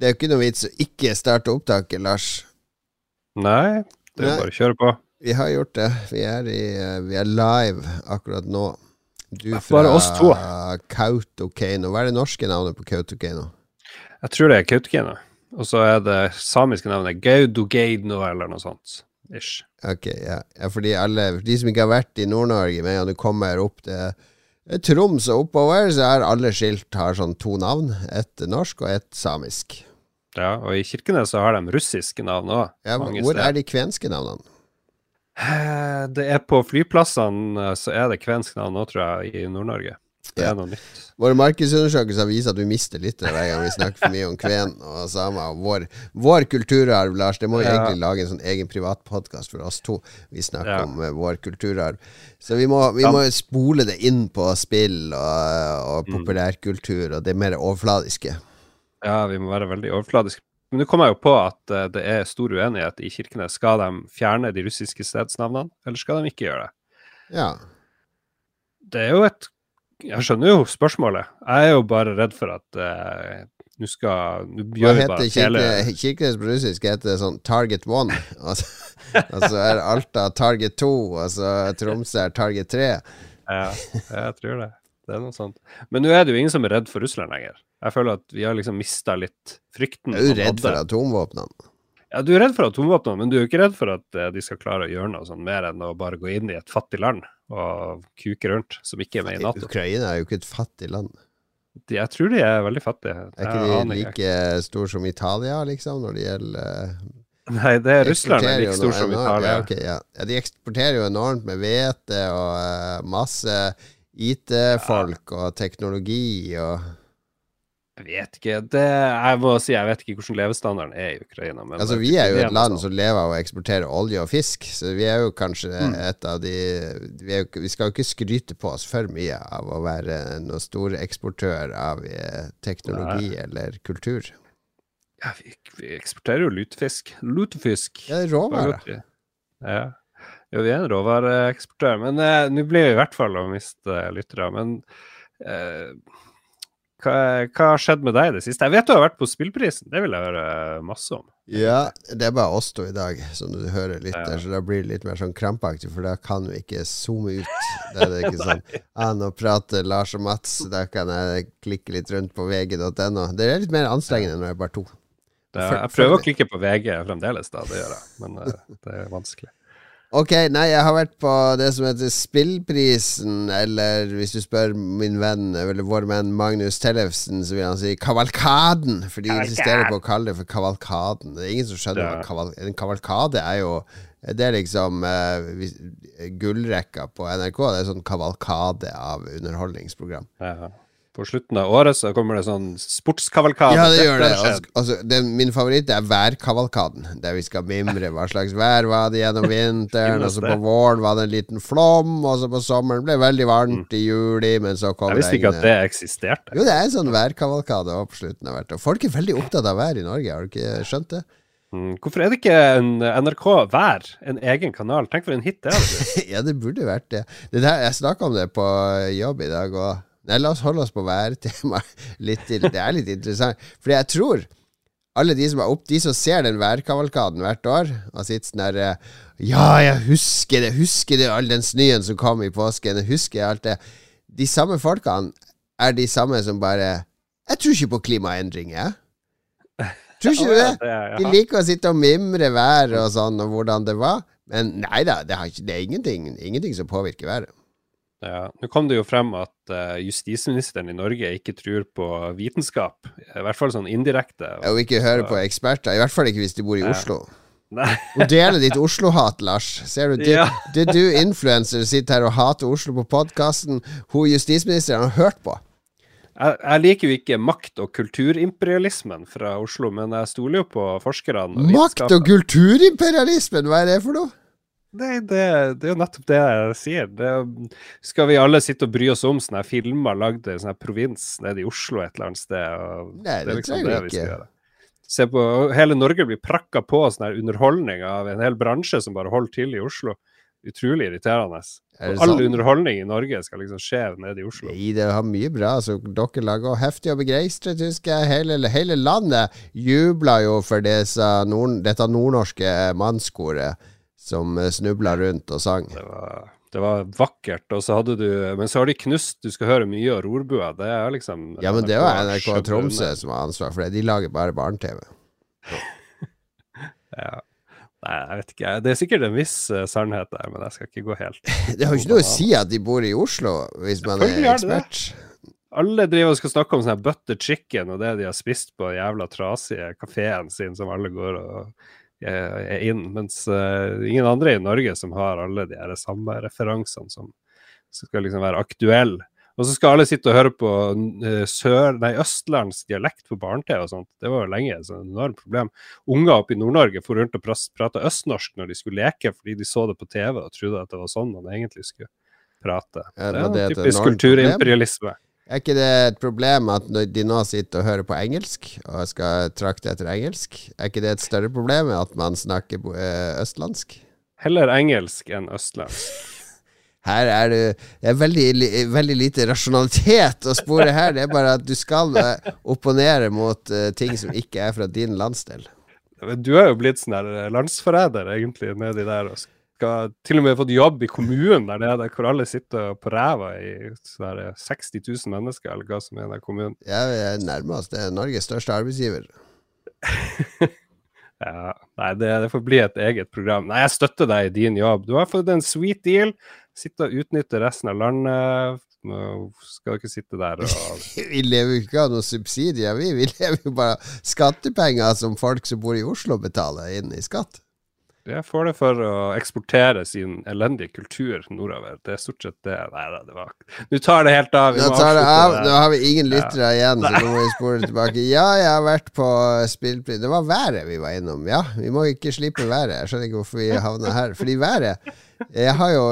Det er jo ikke noe vits å ikke starte opptaket, Lars. Nei, det er Nei. bare å kjøre på. Vi har gjort det. Vi er, i, eh, vi er live akkurat nå. Du Bare fra. Kautokeino. Hva er det norske navnet på Kautokeino? Jeg tror det er Kautokeino. Og så er det samiske navnet Gaudogeino eller noe sånt. Ish. Ok, ja. ja fordi alle De som ikke har vært i Nord-Norge, med en du kommer opp til til Troms og oppover, så er alle skilt har sånn to navn. Et norsk og et samisk. Ja, og i Kirkenes så har de russiske navn òg. Ja, hvor er de kvenske navnene? Det er på flyplassene så er det kvensk navn nå, tror jeg, i Nord-Norge. Det Ja. er noe nytt. Våre markedsundersøkelser viser at vi mister litt hver gang vi snakker for mye om kven og samer. Og vår, vår kulturarv, Lars. Det må vi Ja. egentlig lage en sånn egen privat podkast for oss to. Vi snakker Ja. om eh, vår kulturarv. Så vi må, vi må spole det inn på spill og, og Mm. populærkultur og det mer overfladiske. Ja, vi må være veldig overfladiske. Men nå kommer jeg jo på at eh, det er stor uenighet i Kirkenes. Skal de fjerne de russiske stedsnavnene, eller skal de ikke gjøre det? Ja. Det er jo et Jeg skjønner jo spørsmålet. Jeg er jo bare redd for at eh, nå skal Nå gjør vi bare hele Kirke, Kirkenes på russisk? Heter sånn Target 1? Og og så er Alta Target 2, og så Tromsø er Target 3. Ja, jeg tror det. Det er noe sånt. Men nå er det jo ingen som er redd for Russland lenger. Jeg føler at vi har liksom mista litt frykten. Er man redd for atomvåpnene. Ja, du er redd for atomvåpnene, men du er jo ikke redd for at eh, de skal klare å gjøre noe sånn mer enn å bare gå inn i et fattig land og kuke rundt, som ikke er med i Nato. Ukraina er jo ikke et fattig land. De, jeg tror de er veldig fattige. Er ikke de like store som Italia, liksom, når det gjelder eh, Nei, det er de Russland er like stor som Italia. Ja, okay, ja. ja, de eksporterer jo enormt med hvete og uh, masse IT-folk og teknologi og Jeg vet ikke. Det, jeg må si jeg vet ikke hvordan levestandarden er i Ukraina. Men Altså, vi er jo et land som lever av å eksportere olje og fisk, så vi er jo kanskje Mm. et av de vi, jo, vi skal jo ikke skryte på oss for mye av å være noen stor eksportør av teknologi teknologi eller kultur. ja, vi, vi eksporterer jo lutefisk. Lutefisk. Ja, er råvarer. Ja. Jo, vi er en råvareeksportør, men eh, nå blir vi i hvert fall å miste lyttere. Men eh, hva, hva har skjedd med deg i det siste? Jeg vet du har vært på Spillprisen, det vil jeg høre masse om. Ja, det er bare oss to i dag, som du hører litt Ja. der, så da blir det litt mer sånn krampaktig, for da kan vi ikke zoome ut. Da er det ikke sånn ah, nå prater Lars og Mats, da kan jeg klikke litt rundt på vg.no. Det er litt mer anstrengende når det er bare to. Det, jeg prøver å klikke på VG fremdeles, da, det gjør jeg, men eh, det er vanskelig. Ok, nei, jeg har vært på det som heter Spillprisen, eller hvis du spør min venn, eller vår venn Magnus Tellefsen, så vil han si Kavalkaden, for de insisterer på å kalle det for Kavalkaden. Det er ingen som skjønner hva kaval En kavalkade er jo Det er liksom uh, gullrekka på NRK. Det er sånn kavalkade av underholdningsprogram. Ja. På slutten av året så kommer det sånn sportskavalkade. Ja, det gjør det. Altså, altså, den, min favoritt er værkavalkaden, der vi skal mimre hva slags vær var det gjennom vinteren. og så på våren var det en liten flom, og så på sommeren ble det veldig varmt i juli, men så kom Jeg visste ikke at det eksisterte. Jo, det er en sånn værkavalkade på slutten av hvert år. Folk er veldig opptatt av vær i Norge, har du ikke skjønt det? Mm, Hvorfor er det ikke en NRK Vær, en egen kanal? Tenk for en hit det er. ja, det burde vært det. det der, jeg snakka om det på jobb i dag, og Nei, la oss holde oss på værtemaet litt til. Det er litt interessant. Fordi jeg tror alle de som er opp, de som ser den værkavalkaden hvert år, og sitter sånn der eh, Ja, jeg husker det, husker det, all den snøen som kom i påsken, jeg husker alt det. De samme folkene er de samme som bare Jeg tror ikke på klimaendringer, jeg. Tror ikke du det? De liker å sitte og mimre været og sånn, og hvordan det var. Men nei da, det, har ikke, det er ingenting, ingenting som påvirker været. Ja, Nå kom det jo frem at uh, justisministeren i Norge ikke tror på vitenskap. I hvert fall sånn indirekte. Og ikke høre på eksperter. I hvert fall ikke hvis de bor i Ja. Oslo. Nei, Og dele ditt Oslo-hat, Lars. Ser du, det, Ja. det du influenser sitter her og hater Oslo på podkasten, hun justisministeren har hørt på. jeg, jeg liker jo ikke makt- og kulturimperialismen fra Oslo, men jeg stoler jo på forskerne. og Makt- og kulturimperialismen, hva er det for noe? Nei, det, det er jo nettopp det jeg sier. Det, skal vi alle sitte og bry oss om sånne filmer lagd i sånn provins nede i Oslo et eller annet sted? Nei, det det liksom trenger vi ikke. Se på, Hele Norge blir prakka på sånn underholdning av en hel bransje som bare holder til i Oslo. Utrolig irriterende. Er All sånn? underholdning i Norge skal liksom skje nede i Oslo. Nei, det har mye bra. Så dere lager heftig og begeistret, husker jeg. Hele, hele landet jubla jo for disse nord, dette nordnorske mannskoret som snubla rundt og sang. Det var, det var vakkert. Og så hadde du Men så har de knust Du skal høre mye av Rorbua. Det er liksom Ja, men det var NRK Tromsø som har ansvar for det. De lager bare barne-TV. Ja. Nei, jeg vet ikke. Det er sikkert en viss uh, sannhet der, men jeg skal ikke gå helt Det har jo ikke noe å si at de bor i Oslo, hvis man er er det ekspert. Alle driver og skal snakke om sånn butter chicken og det de har spist på den jævla trasige kafeen sin som alle går og eh, er inn, mens eh, ingen andre i Norge som har alle de her samme referansene som, skal liksom være aktuelle. Og så skal alle sitte og høre på eh, sør, nei, østlandsk dialekt på barne-TV og sånt. Det var jo lenge et enormt problem. Unger oppe i Nord-Norge for rundt og prata østnorsk når de skulle leke, fordi de så det på TV og trodde at det var sånn man egentlig skulle prate. Ja, det det er typisk kulturimperialisme. Er ikke det et problem at de nå sitter og hører på engelsk, og skal trakte etter engelsk? Er ikke det et større problem at man snakker eh, østlandsk? Heller engelsk enn østlandsk. Her er det, det er veldig, veldig lite rasjonalitet å spore her. Det er bare at du skal eh, opponere mot eh, ting som ikke er fra din landsdel. Du er jo blitt sånn der landsforræder, egentlig, nedi der. Og skal til og med fått jobb i kommunen der nede, hvor alle sitter på ræva i sånn der 60 000 mennesker, eller hva som er den kommunen. Jeg er nærmest. Det er Norges største arbeidsgiver. Ja, nei, det, det får bli et eget program. Nei, jeg støtter deg i din jobb. Du har fått en sweet deal. Sitte og utnytte resten av landet. Nå skal ikke sitte der og Vi lever jo ikke av noen subsidier, vi. Vi lever jo bare av skattepenger som folk som bor i Oslo betaler inn i skatt. Jeg får det for å eksportere sin elendige kultur nordover. Det er stort sett det. Nei da, det var Nå tar det helt av. Vi Nå tar det av. Nå har vi ingen lyttere igjen, så nå må vi spore tilbake. Ja, jeg har vært på spillpris. Det var været vi var innom. Ja, vi må ikke slippe været. Jeg skjønner ikke hvorfor vi havna her. Fordi været Jeg har jo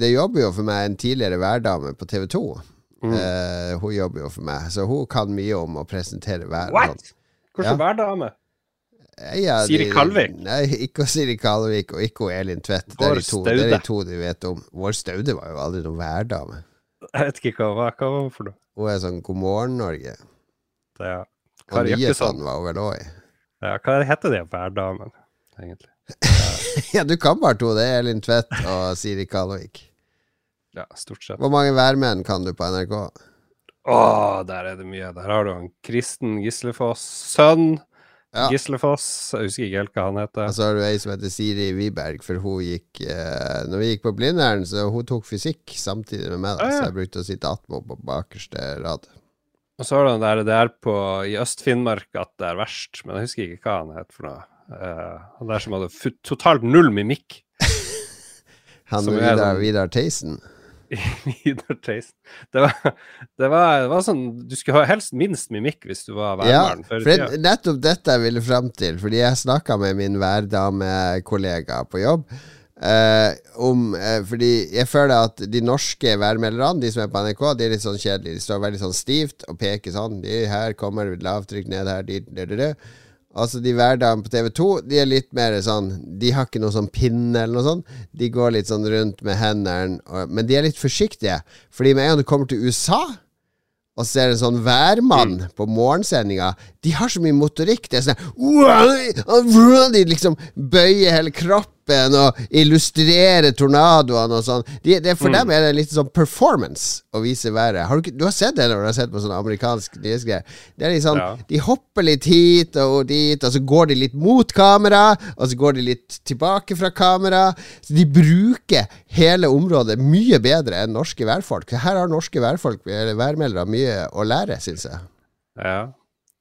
Det jobber jo for meg en tidligere værdame på TV 2. Mm. Uh, hun jobber jo for meg, så hun kan mye om å presentere været. What? Hvordan Ja. værdame? Ja, Siri Kalvik? Nei, ikke Siri Kalvik, og ikke Elin Tvedt. Det er, de to, det er de to du vet om. Vår Staude var jo aldri noen værdame. Jeg vet ikke hva, hva, var det for noe. Hun er sånn God morgen, Norge. Det er Og Nyesand var hun vel òg i. Ja, hva heter de hverdamene, egentlig? Ja, du kan bare to. Det er Elin Tvedt og Siri Kalvik. Ja, stort sett. Hvor mange værmenn kan du på NRK? Å, der er det mye. Der har du han Kristen Gislefoss, sønn Ja. Gislefoss. Jeg husker ikke helt hva han heter. Og så har du ei som heter Siri Wiberg, for hun gikk eh, Når vi gikk på Blindern, så hun tok fysikk samtidig med meg, da, Ah, ja. så jeg brukte å sitte attmed på bakerste rad. Og så har du han der er på, i Øst-Finnmark at det er verst, men jeg husker ikke hva han het for noe. Eh, han der som hadde totalt null mimikk. Han Vidar, Vidar Theisen. Vidar Theisen. Det var, det, var, det var sånn Du skulle ha helst minst mimikk hvis du var værmann Ja, for det nettopp dette jeg ville fram til. Fordi jeg snakka med min værdamekollega på jobb. Eh, om, eh, fordi jeg føler at de norske værmelderne, de som er på NRK, de er litt sånn kjedelige. De står veldig sånn stivt og peker sånn. De, her kommer lavtrykk ned her, dit, det, det, det. Altså De hverdagene på TV2 De er litt mer sånn De har ikke noe sånn pinne eller noe sånt. De går litt sånn rundt med hendene, og- men de er litt forsiktige. Fordi med en gang du kommer til USA og ser en sånn værmann på morgensendinga De har så mye motorikk. Det er sånn De liksom bøyer hele kroppen og illustrerer tornadoene og sånn. De, det, for Mm. dem er det litt sånn performance å vise været. Har du, du har sett det når du har sett på sånne amerikanske nyhetsgreier. Det er litt sånn Ja. De hopper litt hit og dit, og så går de litt mot kamera, og så går de litt tilbake fra kamera. Så de bruker hele området mye bedre enn norske værfolk. Her har norske værfolk, eller værmeldere, mye å lære, syns jeg. Ja,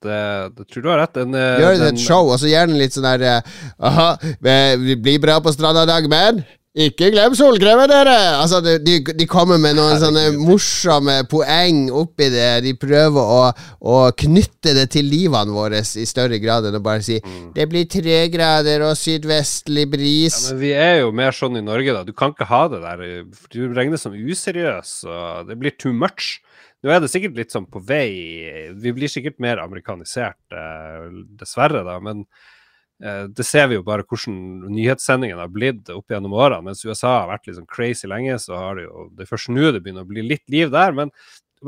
det, det tror du har rett. Den, eh, Gjør det et show, og så gjerne litt sånn der eh, Aha, vi blir bra på stranda i dag, men ikke glem solkremen, dere! Altså, de, de, kommer med noen sånne morsomme poeng oppi det. De prøver å, å knytte det til livene våre i større grad enn å bare si Mm. det blir tre grader og sydvestlig bris. Ja, men vi er jo mer sånn i Norge, da. Du kan ikke ha det der. eh, Du regnes som useriøs, det blir too much. Nå er det sikkert litt sånn på vei Vi blir sikkert mer amerikanisert, eh, dessverre, da. Men eh, det ser vi jo bare hvordan nyhetssendingene har blitt opp gjennom årene. Mens USA har vært litt sånn crazy lenge, så har det jo det er først nå det begynner å bli litt liv der. Men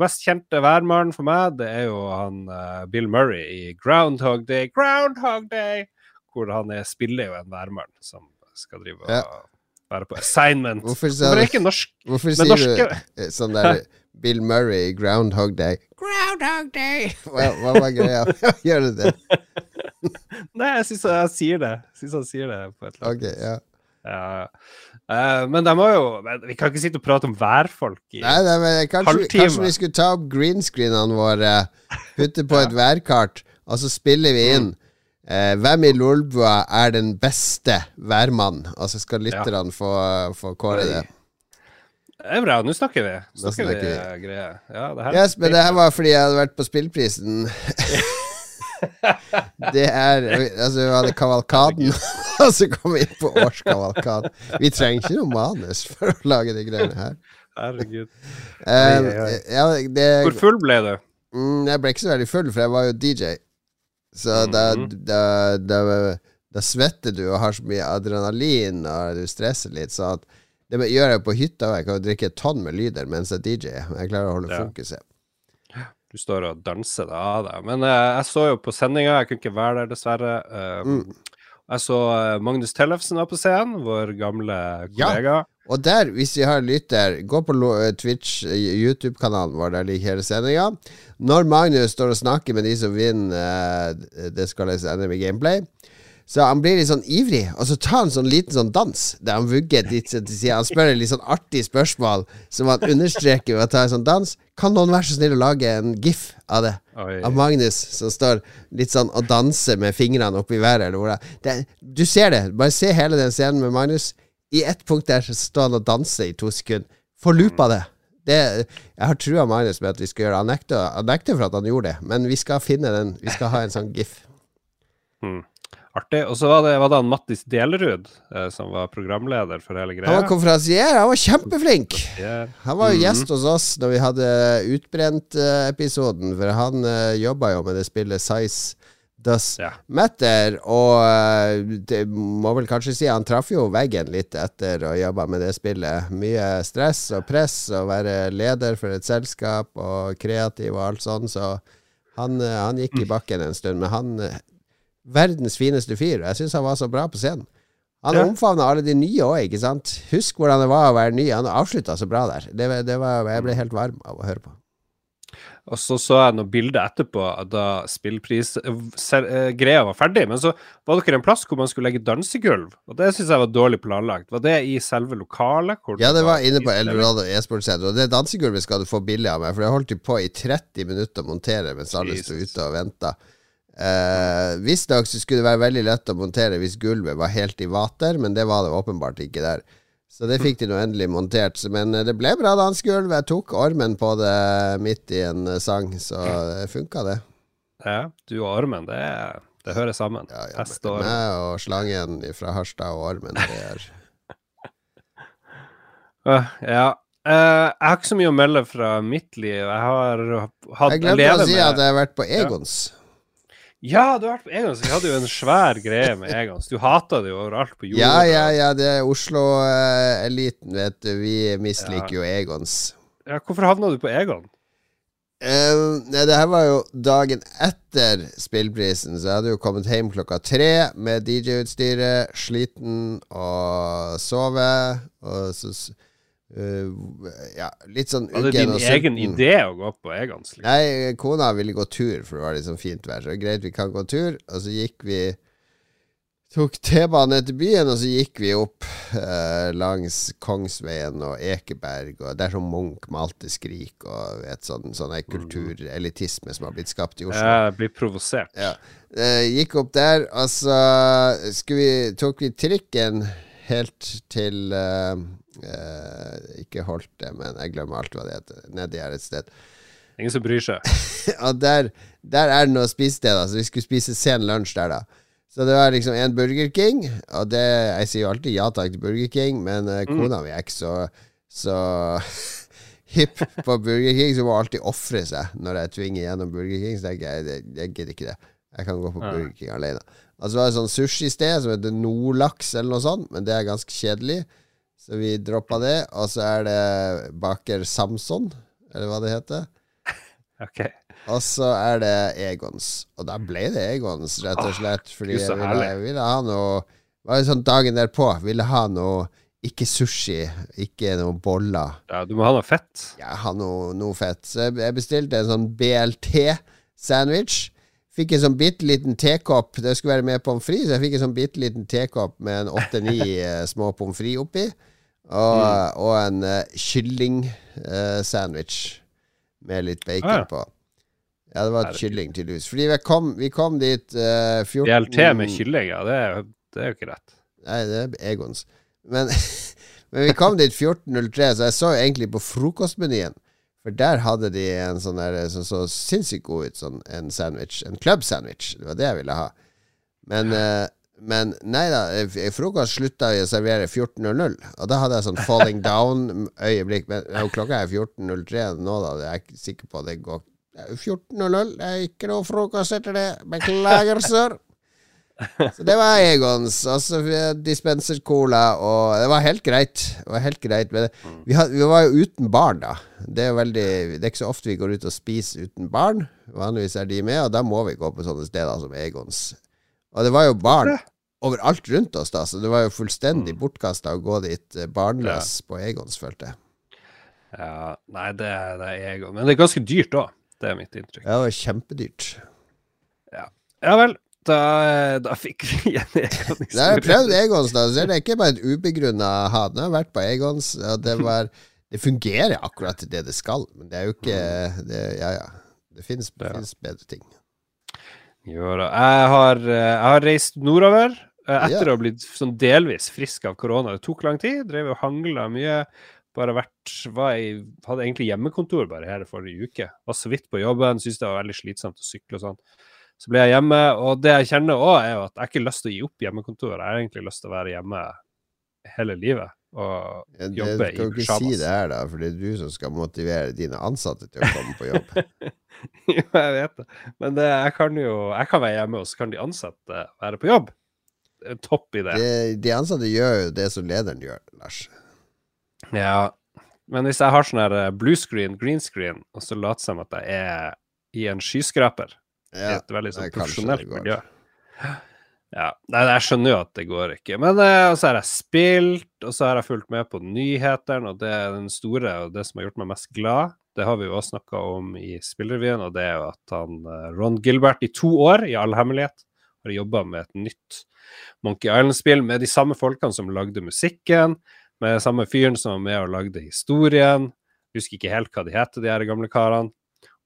mest kjente værmannen for meg, det er jo han uh, Bill Murray i Groundhog Day. Groundhog Day! Hvor han er, spiller jo en værmann som skal drive og Ja. være på assignment. Hvorfor sa Hvorfor du er ikke norsk Hvorfor sier norske- du eh, sånn der Bill Murray i Groundhog Day? Groundhog Day! Hva, hva var greia? Gjør du det? Nei, jeg syns han sier det. Synes han sier det på et eller annet Ok, ja. Ja. Uh, men de må jo men Vi kan ikke sitte og prate om værfolk i Nei, nei, men kanskje, Halvtime. kanskje vi skulle ta opp greenscreenene våre, putte på et værkart, og så spiller vi inn eh, hvem i Lolbua er den beste værmannen? Og så skal lytterne få, få kåre det. Det er bra, nå snakker vi. Snakker vi eh, greier. Ja, det her Yes, men det her var fordi jeg hadde vært på spillprisen. det er Altså, vi hadde kavalkaden, og så kom vi inn på årskavalkaden. Vi trenger ikke noe manus for å lage de greiene her. Herregud. Eh, oi. ja, det, Hvor full ble du? Mm, jeg ble ikke så veldig full, for jeg var jo DJ. Så da, Mhm. da, da, da svetter du og har så mye adrenalin, og du stresser litt. Så at det gjør jeg på hytta òg. Jeg kan drikke et tonn med lyder mens jeg DJ-er. Jeg klarer å holde Ja. fokuset. Du står og danser deg av deg. Men uh, jeg så jo på sendinga, jeg kunne ikke være der, dessverre. Uh, Mm. Jeg så eh, Magnus Tellefsen var på scenen, vår gamle Ja. kollega. Og der, hvis vi har lytter, gå på eh, Twitch, YouTube-kanalen vår, der ligger hele sendinga. Når Magnus står og snakker med de som vinner uh, det skal les NM i gameplay, så han blir litt sånn ivrig, og så tar han sånn liten sånn dans, der han vugger litt til sida. Han spør et litt sånn artig spørsmål, som han understreker ved å ta en sånn dans. Kan noen være så snill å lage en gif av det? Oi. Av Magnus som står litt sånn og danser med fingrene oppi i været, eller hvor det er. det, Du ser det. Bare se hele den scenen med Magnus. I ett punkt der så står han og danser i to sekunder. Få loopa det. det. Jeg har trua Magnus med at vi skal gjøre det. Han nekter, for at han gjorde det, men vi skal finne den. Vi skal ha en sånn gif. Mm. Artig. Og så var det, var det han Mattis Delerud eh, som var programleder for hele greia. Han var konferansier. Han var kjempeflink. Han var jo Mhm. gjest hos oss når vi hadde Utbrent-episoden, for han eh, jobba jo med det spillet Size Does Ja. Matter, og eh, det må vel kanskje si han traff jo veggen litt etter å jobba med det spillet. Mye stress og press, og være leder for et selskap og kreativ og alt sånn, så han, eh, han gikk i bakken en stund. Men han eh, Verdens fineste fyr. Jeg syns han var så bra på scenen. Han Ja. omfavna alle de nye òg, ikke sant? Husk hvordan det var å være ny. Han avslutta så bra der. Det, det var, jeg ble helt varm av å høre på. Og så så jeg noen bilder etterpå da spillprisgreia var ferdig. Men så var dere en plass hvor man skulle legge dansegulv, og det syns jeg var dårlig planlagt. Var det i selve lokalet? Ja, det var inne på? Eldorado e-sportsenter, og det dansegulvet skal du få billig av meg, for det holdt de på i 30 minutter å montere mens alle sto ute og venta. Eh, Visstnok skulle det være veldig lett å montere hvis gulvet var helt i vater, men det var det åpenbart ikke der. Så det fikk de nå endelig montert. Men eh, det ble bra dansegulv. Jeg tok ormen på det midt i en eh, sang, så det funka, det. Ja, du og ormen, det, det hører sammen. Ja, ja, Hest og meg og slangen fra Harstad og ormen, det er ja. Uh, jeg har ikke så mye å melde fra mitt liv. Jeg har hatt Jeg glemte å si med- at jeg har vært på Egons. Ja, du har vært på Egons. Vi hadde jo en svær greie med Egons. Du hata det jo overalt på jorda. Ja, ja, ja, det er Oslo-eliten, vet du. Vi misliker jo Egons. Ja, Hvorfor havna du på Egon? Uh, nei, det her var jo dagen etter spillprisen, så jeg hadde jo kommet hjem klokka tre med DJ-utstyret, sliten og sove. Og så eh, Ja, litt sånn Var det uggen din egen idé å gå på Egons? Liksom? Nei, kona ville gå tur, for det var sånn fint vær. Så greit, vi kan gå tur. Og så gikk vi Tok T-banen etter byen, og så gikk vi opp uh, langs Kongsveien og Ekeberg, og det er sånn Munch malte skrik, og vet, sånn, sånn kulturelitisme som har blitt skapt i Oslo. Jeg blir provosert. Ja. Uh, gikk opp der, og så vi, tok vi trikken helt til uh, uh, Ikke Holte, men jeg glemmer alt hva det heter. Nedi her et sted. Ingen som bryr seg. Og der, der er det noe spisested, så vi skulle spise sen lunsj der, da. Så det var liksom en Burger King, og det Jeg sier jo alltid ja takk til Burger King, men uh, kona mi er ikke så, så hipp på Burger King, så må alltid ofre seg når jeg tvinger gjennom Burger King. Så jeg jeg, jeg gidder ikke det. Jeg kan gå på. Burger King alene. Altså, det var et sånt sushisted som heter Nordlaks eller noe sånt, men det er ganske kjedelig. Så vi droppa det. Og så er det baker Samson, eller hva det heter. Ok. Og så er det Egons. Og da ble det Egons, rett og slett. Fordi jeg ville, jeg ville ha noe Det var jo sånn dagen derpå. Ville ha noe Ikke sushi, ikke noe boller. Ja, du må ha noe fett. Ja, ha noe, noe fett. Så jeg bestilte en sånn BLT-sandwich. Fikk en sånn bitte liten tekopp. Det skulle være med pommes frites, så jeg fikk en sånn bitte liten tekopp med en åtte-ni eh, små pommes frites oppi. Og, og en uh, kylling-sandwich med litt bacon Ah, ja. på. Ja, det var et kylling, tydeligvis. Fordi vi kom, vi kom dit uh, 14 DLT med kylling, ja. Det er, det er jo ikke rett. Nei, det er Egons. Men, men vi kom dit 14.03, så jeg så egentlig på frokostmenyen. For der hadde de en sånn der som så sinnssykt god ut, sånn en sandwich. En club sandwich. Det var det jeg ville ha. Men, eh, men nei da, eh, frokost slutta å servere 14.00. Og da hadde jeg sånn falling down-øyeblikk. Men ja, klokka er 14.03 nå, da. Jeg er ikke sikker på at det går er 14.00. Det er ikke noe frokost etter det. Beklager, sir. Så det var Egons. Altså dispenser cola, og det var helt greit. Var helt greit Men vi, had, vi var jo uten barn, da. Det er, veldig, det er ikke så ofte vi går ut og spiser uten barn. Vanligvis er de med, og da må vi gå på sånne steder som Egons. Og det var jo barn overalt rundt oss, da, så det var jo fullstendig bortkasta å gå dit eh, barnløs på Egons, følte jeg. Ja, nei, det, det er Egon. Men det er ganske dyrt òg. Det er mitt inntrykk. Ja, det var kjempedyrt. Ja vel. Da, da fikk vi en egen Nei, jeg har prøvd Egons, da. Så det er ikke bare et ubegrunna hat. Jeg har vært på Egons, og det var Det fungerer akkurat til det det skal, men det er jo ikke det, Ja, ja. Det finnes bedre ting. Jo da. Jeg har, eh, jeg har reist nordover eh, etter Ja. å ha blitt sånn delvis frisk av korona. Det tok lang tid. Drev og hangla mye. Bare vært i, Hadde egentlig hjemmekontor bare her forrige uke. Var så vidt på jobben. Syntes det var veldig slitsomt å sykle og sånn. Så blir jeg hjemme, og det jeg kjenner òg, er jo at jeg har ikke lyst til å gi opp hjemmekontoret. Jeg har egentlig lyst til å være hjemme hele livet og Ja, Det i skal Du jo ikke si det her, da, for det er du som skal motivere dine ansatte til å komme på jobb. jo, jeg vet det. Men det, jeg kan jo jeg kan være hjemme, og så kan de ansatte være på jobb. Topp idé. De, de ansatte gjør jo det som lederen gjør, Lars. Ja. Men hvis jeg har sånn her eh, blue screen, green screen, og så later som at jeg er i en skyskraper Ja, et veldig sånn profesjonelt miljø Ja. Nei, jeg skjønner jo at det går ikke. Men eh, så har jeg spilt, og så har jeg fulgt med på nyhetene, og det er den store, og det som har gjort meg mest glad, det har vi jo også snakka om i Spillrevyen, og det er jo at han eh, Ron Gilbert i to år, i all hemmelighet, har jobba med et nytt Monkey Island-spill med de samme folkene som lagde musikken, med samme fyren som var med og lagde historien. Husker ikke helt hva de heter, de her gamle karene.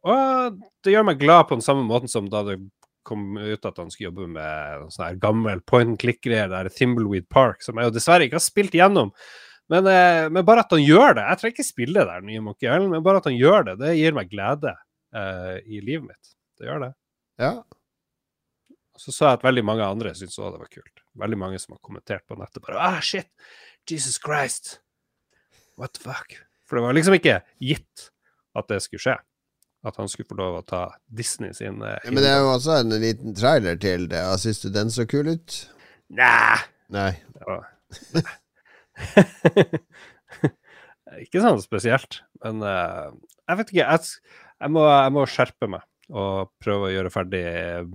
Og det gjør meg glad på den samme måten som da det kom ut at han skulle jobbe med sånn her gammel point and click-greier, der Thimbleweed Park, som jeg jo dessverre ikke har spilt igjennom. Men, eh, men bare at han gjør det Jeg trenger ikke spille der, nye Monkey Island, men bare at han gjør det, det gir meg glede eh, i livet mitt. Det gjør det. Ja. Så sa jeg at veldig mange andre syntes òg det var kult. Veldig mange som har kommentert på nettet bare Ah, shit! Jesus Christ! What the fuck? For det var liksom ikke gitt at det skulle skje. At han skulle få lov å ta Disney sin eh, Ja, Men det er jo også en liten trailer til det. Syns du den så kul ut? Nei! Nei. Ja. ikke sånn spesielt, men eh, jeg vet ikke. Jeg, jeg, må, jeg må skjerpe meg og prøve å gjøre ferdig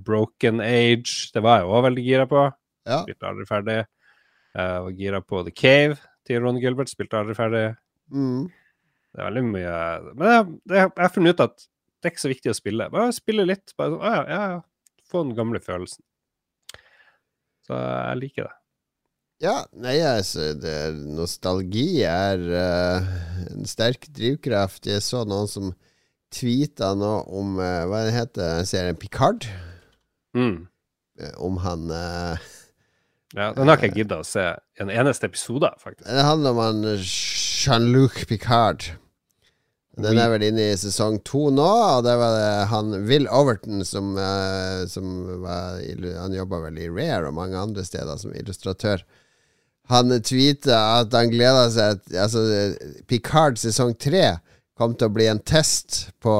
Broken Age. Det var jeg òg veldig gira på. Ja. Spilte aldri ferdig. Jeg var gira på The Cave til Ron Gilbert. Spilte aldri ferdig. Mm. Det er veldig mye Men jeg, jeg har funnet ut at det er ikke så viktig å spille. Bare spille litt. Bare sånn, «Å ja, ja, ja. Få den gamle følelsen. Så jeg liker det. Ja, nei, altså, det, nostalgi er uh, en sterk drivkraft. Jeg så noen som tweeta nå om uh, Hva det heter serien Picard? Mm. Eh, Om han uh, Ja, den har ikke jeg gidda å se en eneste episode, faktisk. Det handler om han Jean-Luc Picard. Den er vel inne i sesong to nå, og det var det han Will Overton som, eh, som var Han jobba vel i Rare og mange andre steder som illustratør. Han tweeta at han gleda seg til Altså, Picard sesong tre kom til å bli en test på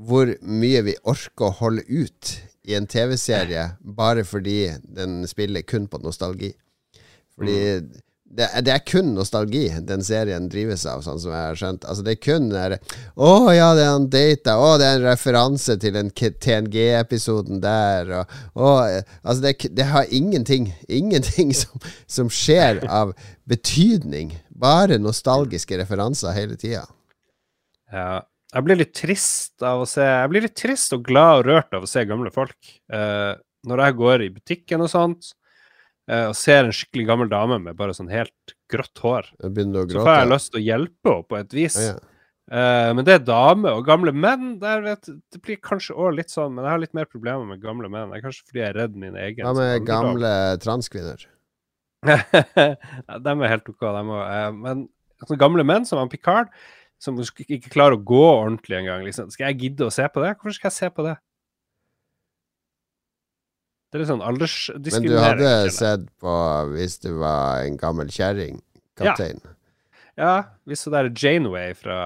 hvor mye vi orker å holde ut i en TV-serie bare fordi den spiller kun på nostalgi. Fordi det, det er kun nostalgi den serien drives av, sånn som jeg har skjønt. Altså Det er kun der, Å ja, det er en data. Å, det er en referanse til den TNG-episoden der. Og, og, altså det, det har ingenting Ingenting som, som skjer av betydning. Bare nostalgiske referanser hele tida. Ja. Jeg blir litt trist av å se Jeg blir litt trist og glad og rørt av å se gamle folk. Uh, når jeg går i butikken og sånt, og ser en skikkelig gammel dame med bare sånn helt grått hår, å så får jeg lyst til å hjelpe henne på et vis. Ja, ja. Uh, men det er damer og gamle menn. Vet, det blir kanskje òg litt sånn, men jeg har litt mer problemer med gamle menn. Det er kanskje fordi jeg er redd min egen Hva med gamle transkvinner? De er helt OK, de òg. Uh, men sånne gamle menn som han Picard, som ikke klarer å gå ordentlig engang. Liksom. Skal jeg gidde å se på det? Hvorfor skal jeg se på det? Det er litt sånn Men du hadde sett på hvis du var en gammel kjerring, kaptein. Ja, hvis det der Janeway fra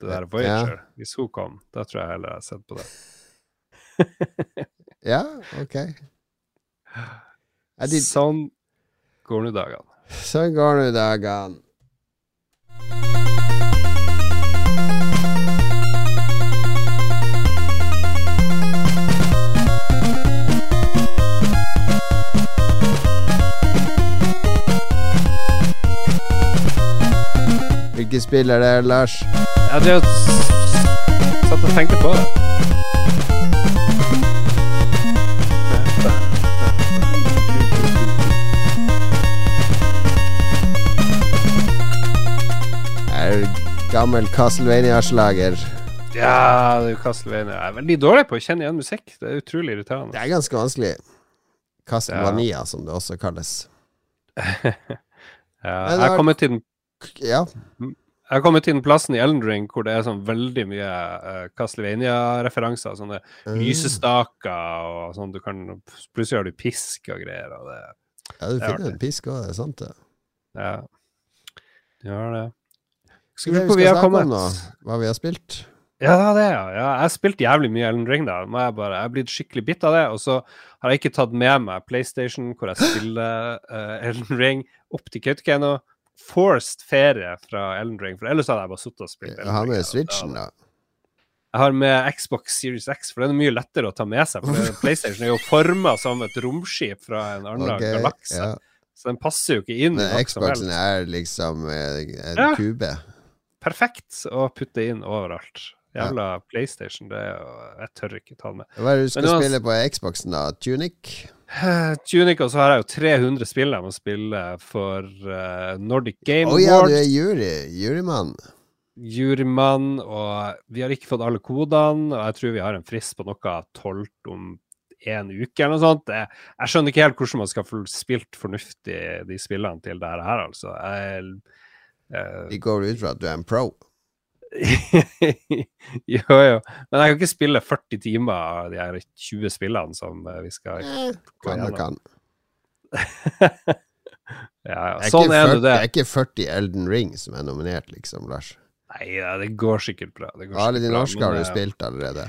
det der Ja. Voyager, hvis hun kom, da tror jeg heller jeg har sett på det. Ja, ok. Ja, de, Sånn går nå dagene. sånn går nå dagene. Hvilke spill er det, Lars? Jeg det satt og tenkte på det. Gammel Castlevania-slager. Ja, det er jo Castlevania. Jeg er veldig dårlig på å kjenne igjen musikk. Det er utrolig irriterende. Det er ganske vanskelig. Castlevania, som det også kalles. Ja, jeg har kommet til den Ja, Jeg har kommet til den plassen i Elden Ring hvor det er sånn veldig mye uh, Castlevania-referanser. Sånne Mm. lysestaker og sånn. Du kan, plutselig har du pisk og greier. Og det, ja du er finner en pisk òg, det er sant det. ja. Du har det. Skal vi vi hvor vi har kommet? om hva vi har spilt. Ja, det, er ja. Jeg har spilt jævlig mye Elden Ring, da. Jeg, bare, jeg har blitt skikkelig bitt av det. Og så har jeg ikke tatt med meg PlayStation, hvor jeg spiller uh, Elden Ring, opp til Kautokeino. Forced ferie fra Elden Ring, for ellers hadde jeg bare sittet og spilt. Jeg har med. Switchen, da. Jeg har med Xbox Series X, for den er mye lettere å ta med seg. For PlayStation er jo forma som et romskip fra en annen okay, galakse, ja. så den passer jo ikke inn. Men Xboxen er liksom eh, en Ja. kube. Perfekt å putte inn overalt. Jævla PlayStation, det er jo Jeg tør ikke ta den med. Hva er det du skal Men spille på Xboxen, da? Tunic? Eh, Tunic, og så har jeg jo 300 spill jeg må spille for uh, Nordic Game Å ja, du er jury. Jurymann. Jurymann, og vi har ikke fått alle kodene, og jeg tror vi har en frist på noe tolvt om en uke eller noe sånt. Jeg, jeg skjønner ikke helt hvordan man skal få spilt fornuftig de spillene til det her, altså. Jeg, uh, Vi går ut fra at du er en pro. jo, jo. Men jeg kan ikke spille 40 timer av de her 20 spillene som eh, vi skal Eh, gå gjennom. kan. Ja, ja. Sånn er 40, nå det. det er ikke 40 Elden Ring som er nominert, liksom, Lars. Nei, ja, det går sikkert bra. Det går Alle de bra, norske har du eh, spilt allerede.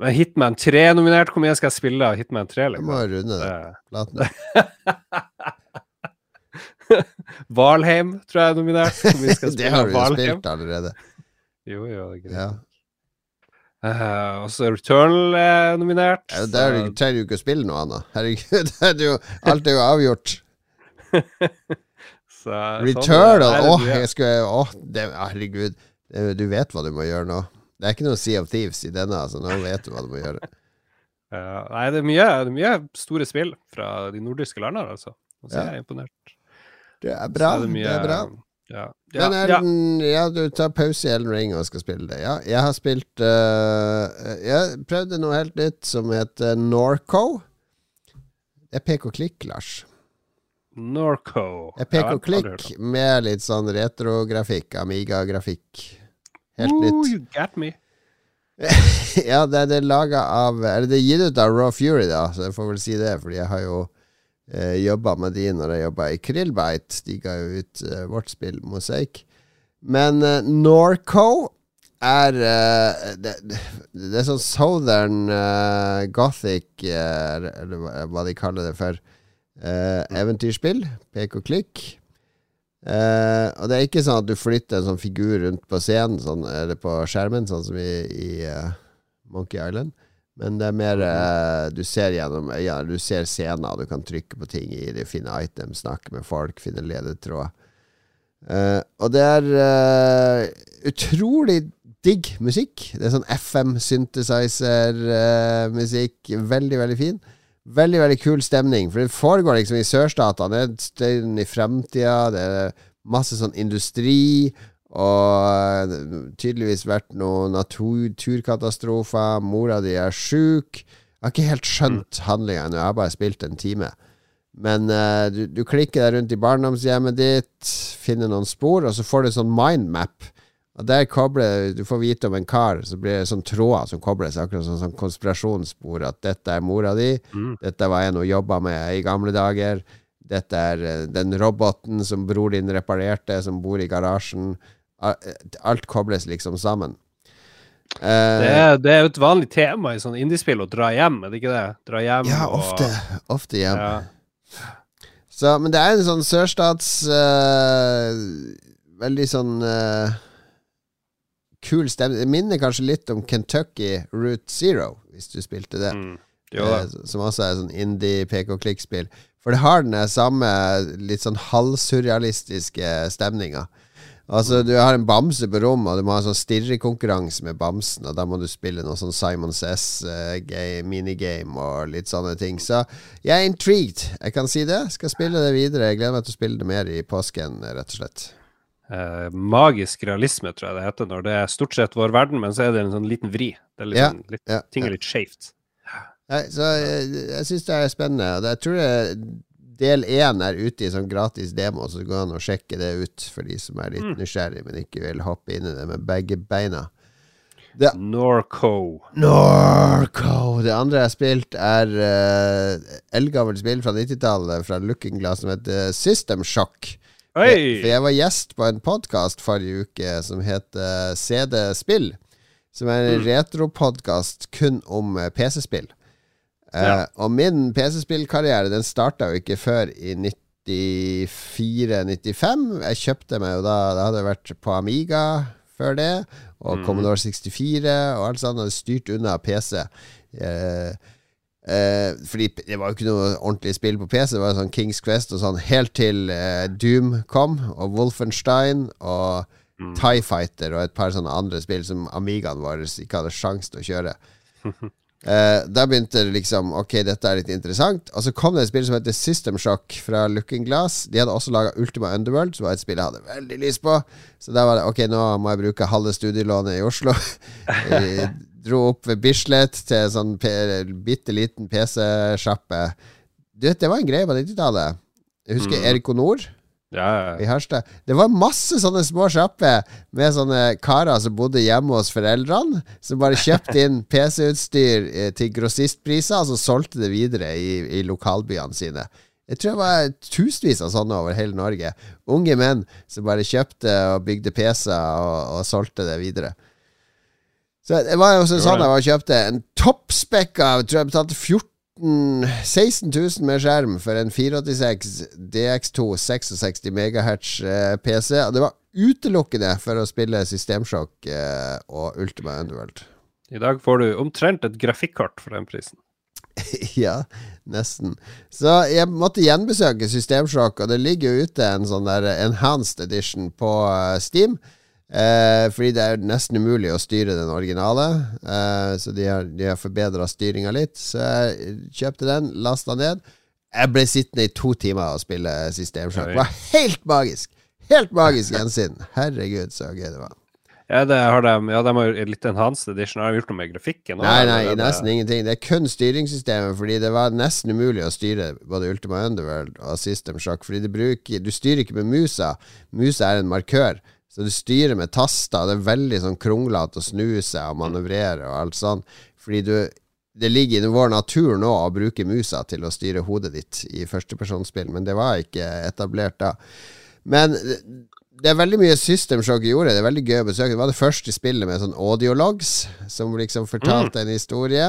Men Hitman 3 er nominert. Hvor mye skal jeg spille av Hitman 3? Du må Liksom? runde det. Det- Platen. Valheim tror jeg er nominert. Hvor mye skal jeg Det har du jo Valheim? spilt allerede. Jo, jo, det er greit. Ja. Uh, og så er Returnal er nominert. Ja, Der så- trenger du ikke å spille noe annet. Herregud, det er jo, alt er jo avgjort. så, sånn Returnal! er. Åh, er jeg skulle Åh, det, herregud. Det- Du vet hva du må gjøre nå. Det er ikke noe Sea of Thieves i denne, altså. nå vet du hva du må gjøre. Uh, nei, det er, mye, det er mye store spill fra de nordiske landene, altså. Så Ja. er jeg imponert. Det er bra. er Det, mye- er bra. Ja. Ja, Men. Elden, ja, du tar pause i Elden Ring og skal spille det. Ja, jeg har spilt uh, Jeg prøvde noe helt nytt som heter Norco. Det er pek og klikk, Lars. Norco. Det er pek og klikk med litt sånn retrografikk, Amiga-grafikk. Helt Ooh, nytt. You got me. ja, det er det laga av Eller det er gitt ut av Raw Fury, da, så jeg får vel si det, fordi jeg har jo eh, jobba med de når jeg jobba i Krillbite. De ga jo ut eh, vårt spill Mosaic. Men eh, Norco er uh, det, det, er sånn southern uh, gothic, uh, eller hva de kaller det for, eventyrspill. Pek og klikk. og det er ikke sånn at du flytter en sånn figur rundt på scenen sånn, eller på skjermen, sånn som i, i Monkey Island. Men det er mer uh, Du ser gjennom øynene, du ser scener, du kan trykke på ting i det, finne items, snakke med folk, finne ledetråder. Uh, og det er uh, utrolig digg musikk. Det er sånn FM synthesizer-musikk. veldig, veldig fin. Veldig, veldig kul stemning. For det foregår liksom i sørstatene. Det er støyen i fremtida. Det er masse sånn industri. Og tydeligvis vært noen naturkatastrofer. Mora di er sjuk. Jeg har ikke helt skjønt mm. handlinga ennå. Jeg har bare spilt en time. Men uh, du, du, klikker deg rundt i barndomshjemmet ditt, finner noen spor, og så får du en sånn mindmap. Og der kobler Du får vite om en kar, så blir det sånn tråder som kobles, akkurat sånn, sånn konspirasjonsspor. At dette er mora di, mm. dette var en hun jobba med i gamle dager. Dette er uh, den roboten som bror din reparerte, som bor i garasjen. Alt kobles liksom sammen. Uh, det, er, det, er, jo et vanlig tema i sånn indiespill å dra hjem, er det ikke det? Dra hjem ja, ofte. Og, ofte hjem. Ja. Så, men det er en sånn sørstats uh, Veldig sånn uh, kul stemning. Det minner kanskje litt om Kentucky Route Zero, hvis du spilte det. Mm. som også er sånn indie pek-og-klikk-spill. For det har den samme litt sånn halvsurrealistiske stemninga. Altså, du har en bamse på rommet, og du må ha en sånn stirrekonkurranse med bamsen, og da må du spille noe sånn Simon Says uh, minigame og litt sånne ting. Så jeg er intrigued. Jeg kan si det. Skal spille det videre. Jeg gleder meg til å spille det mer i påsken, rett og slett. Uh, magisk realisme, tror jeg det heter, når det er stort sett vår verden, men så er det en sånn liten vri. Det er litt, ja, sånn, litt, ja, ting er litt skjevt. så jeg, jeg syns det er spennende. Jeg tror det del én er ute i sånn gratis demo, så det går an å sjekke det ut for de som er litt mm. nysgjerrige, men ikke vil hoppe inn i det med begge beina. Det, Norco. Norco. Det andre jeg har spilt, er uh, eldgammelt spill fra 90-tallet fra Looking Glass som heter System Shock. Hey. For jeg var gjest på en podkast forrige uke som heter CD Spill. Som er en mm. retropodkast kun om eh, PC-spill. Ja. Uh, og min PC-spillkarriere Den starta jo ikke før i 94-95. Jeg kjøpte meg jo da Det hadde vært på Amiga før det, og mm. Commodore 64 og alt sånt. Hadde styrt unna PC. Uh, Eh, fordi det var jo ikke noe ordentlig spill på PC. Det var sånn Kings Quest og sånn helt til eh, Doom kom, og Wolfenstein og mm. Tie Fighter og et par sånne andre spill som Amigaen vår ikke hadde sjanse til å kjøre. Uh, da begynte det liksom Ok, dette er litt interessant. Og så kom det et spill som heter System Shock fra Looking Glass. De hadde også laga Ultima Underworld, som var et spill jeg hadde veldig lyst på. Så da var det ok, nå må jeg bruke halve studielånet i Oslo. jeg dro opp ved Bislett til en sånn bitte liten PC-sjappe. Du vet, det var en greie på 90-tallet. Jeg husker mm. Erik Honor. Ja, I Harstad. Det var masse sånne små sjapper med sånne karer som bodde hjemme hos foreldrene, som bare kjøpte inn PC-utstyr eh, til grossistpriser, og så solgte det videre i, i lokalbyene sine. Jeg tror det var tusenvis av sånne over hele Norge. Unge menn som bare kjøpte og bygde PC-er og, og, solgte det videre. Så det var jo sånn jeg kjøpte en toppspekka Jeg tror jeg betalte 14 16 000 med skjerm for en 486 DX2 66 MHz PC. Det var utelukkende for å spille Systemsjokk eh, og Ultima Underworld. I dag får du omtrent et grafikkart for den prisen. ja, nesten. Så jeg måtte gjenbesøke Systemsjokk, og det ligger jo ute en sånn der enhanced edition på eh, Steam. Eh, fordi det er nesten umulig å styre den originale. Eh, så de har, de har forbedra styringa litt. Så jeg kjøpte den, lasta ned. Jeg ble sittende i to timer og spille systemsjakk. Det var helt magisk! Helt magisk gjensyn. Herregud, så gøy det var. Ja, det har de, ja, de har litt enhanced edition. Har de gjort noe med grafikken? Nei, nei, det, nesten det... ingenting. Det er kun styringssystemet, fordi det var nesten umulig å styre både Ultima Underworld og System Shock. Fordi bruker, du styrer ikke med musa. Musa er en markør. Så du styrer med taster. Det er veldig sånn kronglete å snu seg og manøvrere og alt sånn. Fordi du Det ligger i vår natur nå å bruke musa til å styre hodet ditt i førstepersonsspill, men det var ikke etablert da. Men det er veldig mye System Shock gjorde. Det er veldig gøy å besøke. Det var det første spillet med sånn audiologs, som liksom fortalte Mm. en historie.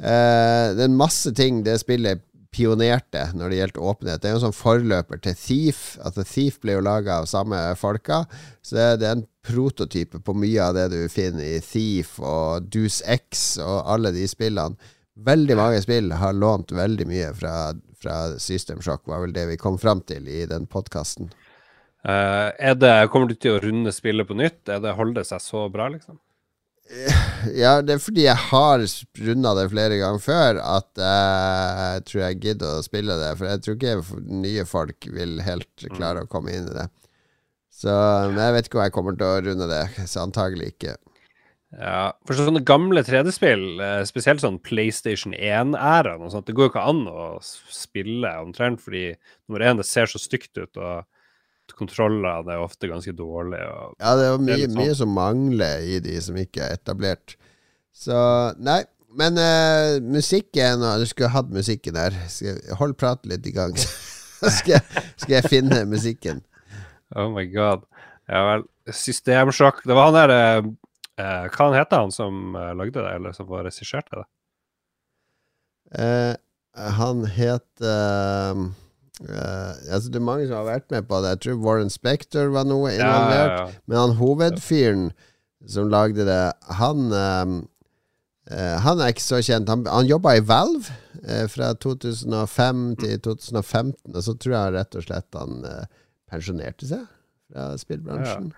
Uh, det er masse ting det spillet pionerte når det gjelder åpenhet. Det er jo en sånn forløper til Thief. Altså Thief ble jo laga av samme folka. Så det, det er en prototype på mye av det du finner i Thief og Deuce X og alle de spillene. Veldig mange spill har lånt veldig mye fra, fra System Shock, var vel det vi kom fram til i den podkasten. Eh, er kommer du til å runde spillet på nytt? Er det Holder det seg så bra, liksom? Ja, det er fordi jeg har runda det flere ganger før at jeg tror jeg gidder å spille det. For jeg tror ikke nye folk vil helt klare å komme inn i det. Så Men jeg vet ikke om jeg kommer til å runde det. Så antagelig ikke. Ja, for sånne gamle 3D-spill, eh, spesielt sånn PlayStation 1-æraen og sånt, det går jo ikke an å spille omtrent, fordi nummer én, det ser så stygt ut, og kontrollene er ofte ganske dårlige. Og, Ja, det er mye, sånn. mye som mangler i de som ikke er etablert. Så nei. Men uh, musikken Du skulle hatt musikken her. Hold praten litt i gang, så skal jeg, skal jeg finne musikken. oh my god. Ja vel. Systemsjokk. Det var han der eh, eh, Hva han heter han som eh, lagde det, eller som var regisserte det? Eh, han het eh, eh, altså Det er mange som har vært med på det. Jeg tror Warren Spector var noe involvert. Ja, ja, ja. Men han hovedfyren som lagde det, han um, uh, Han er ikke så kjent. Han, han jobba i Valve uh, fra 2005 til 2015, og så tror jeg rett og slett han pensjonerte seg fra spillbransjen.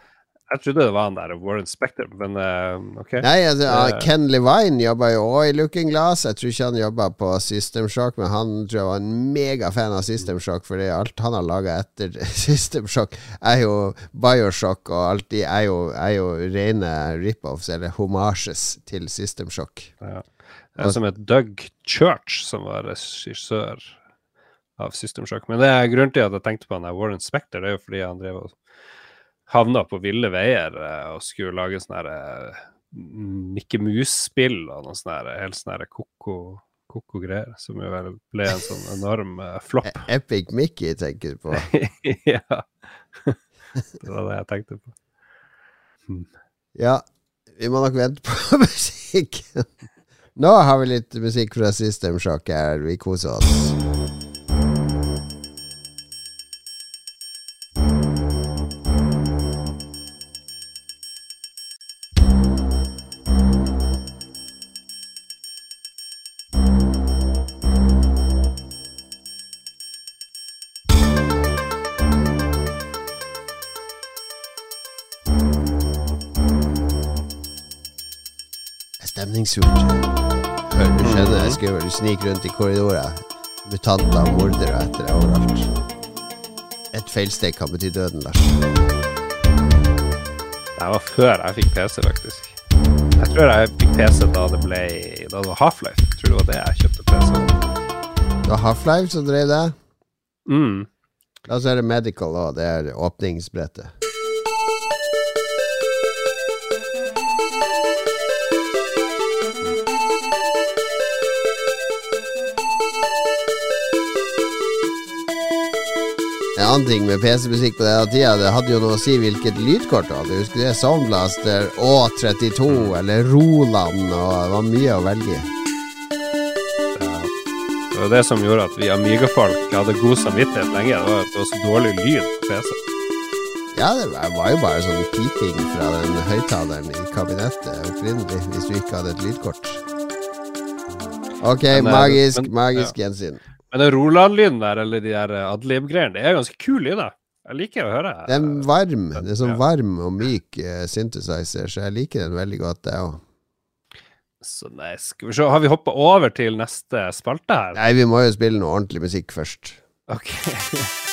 Jeg trodde det var han der, Warren Spector, men uh, OK. Nei, altså, uh, Ken Levine jobba jo òg i Looking Glass. Jeg tror ikke han jobba på System Shock, men han tror jeg var en megafan av System Shock, fordi alt han har laga etter System Shock, er jo Bioshock, og alt de er jo, er jo rene rip-offs, eller homasjes, til System Shock. Ja. Det er som et Doug Church som var regissør av System Shock. Men det er grunnen til at jeg tenkte på han der Warren Spector, det er jo fordi han drev og havna på ville veier eh, og skulle lage sånn her, eh, Mikke Mus-spill og noe sånne her, helt sånn her koko greier, som jo vel ble en sånn enorm eh, flopp. E- Epic Mickey tenker du på. ja. Det var det jeg tenkte på. Ja, vi må nok vente på musikken. Nå har vi litt musikk fra System Shock her. Vi koser oss. Det Før du skjønner, jeg skriver, du sniker rundt i korridorer. Mutanter og mordere etter deg overalt. Et feilsteg kan bety døden, Lars. Det var før jeg fikk PC, faktisk. Jeg tror jeg fikk PC da det ble Da det var Half-Life. Tror tror det var det jeg kjøpte PC. Det var Half-Life som drev det. Mm. Og så er det Medical òg. Det er åpningsbrettet. En annen ting med PC-musikk på denne tida, det hadde jo noe å si hvilket lydkort du hadde. Husker du det? Soundblaster, Å32 eller Roland, og det var mye å velge i. Det var det som gjorde at vi Amiga-folk hadde god samvittighet lenge. Det var det var så dårlig lyd på PC. Ja, det var jo bare sånn piping fra den høyttaleren i kabinettet opprinnelig, hvis du ikke hadde et lydkort. Ok, Men, eh, magisk, men- magisk gjensyn. Men den Roland-lyden der, eller de der eh, adlib-greiene, det er ganske kul lyd, da. Jeg liker å høre det. Den varm, det er sånn varm og myk eh, synthesizer, så jeg liker den veldig godt, jeg òg. Så nei, Skal vi se, har vi hoppa over til neste spalte her? Nei, vi må jo spille noe ordentlig musikk først. Ok.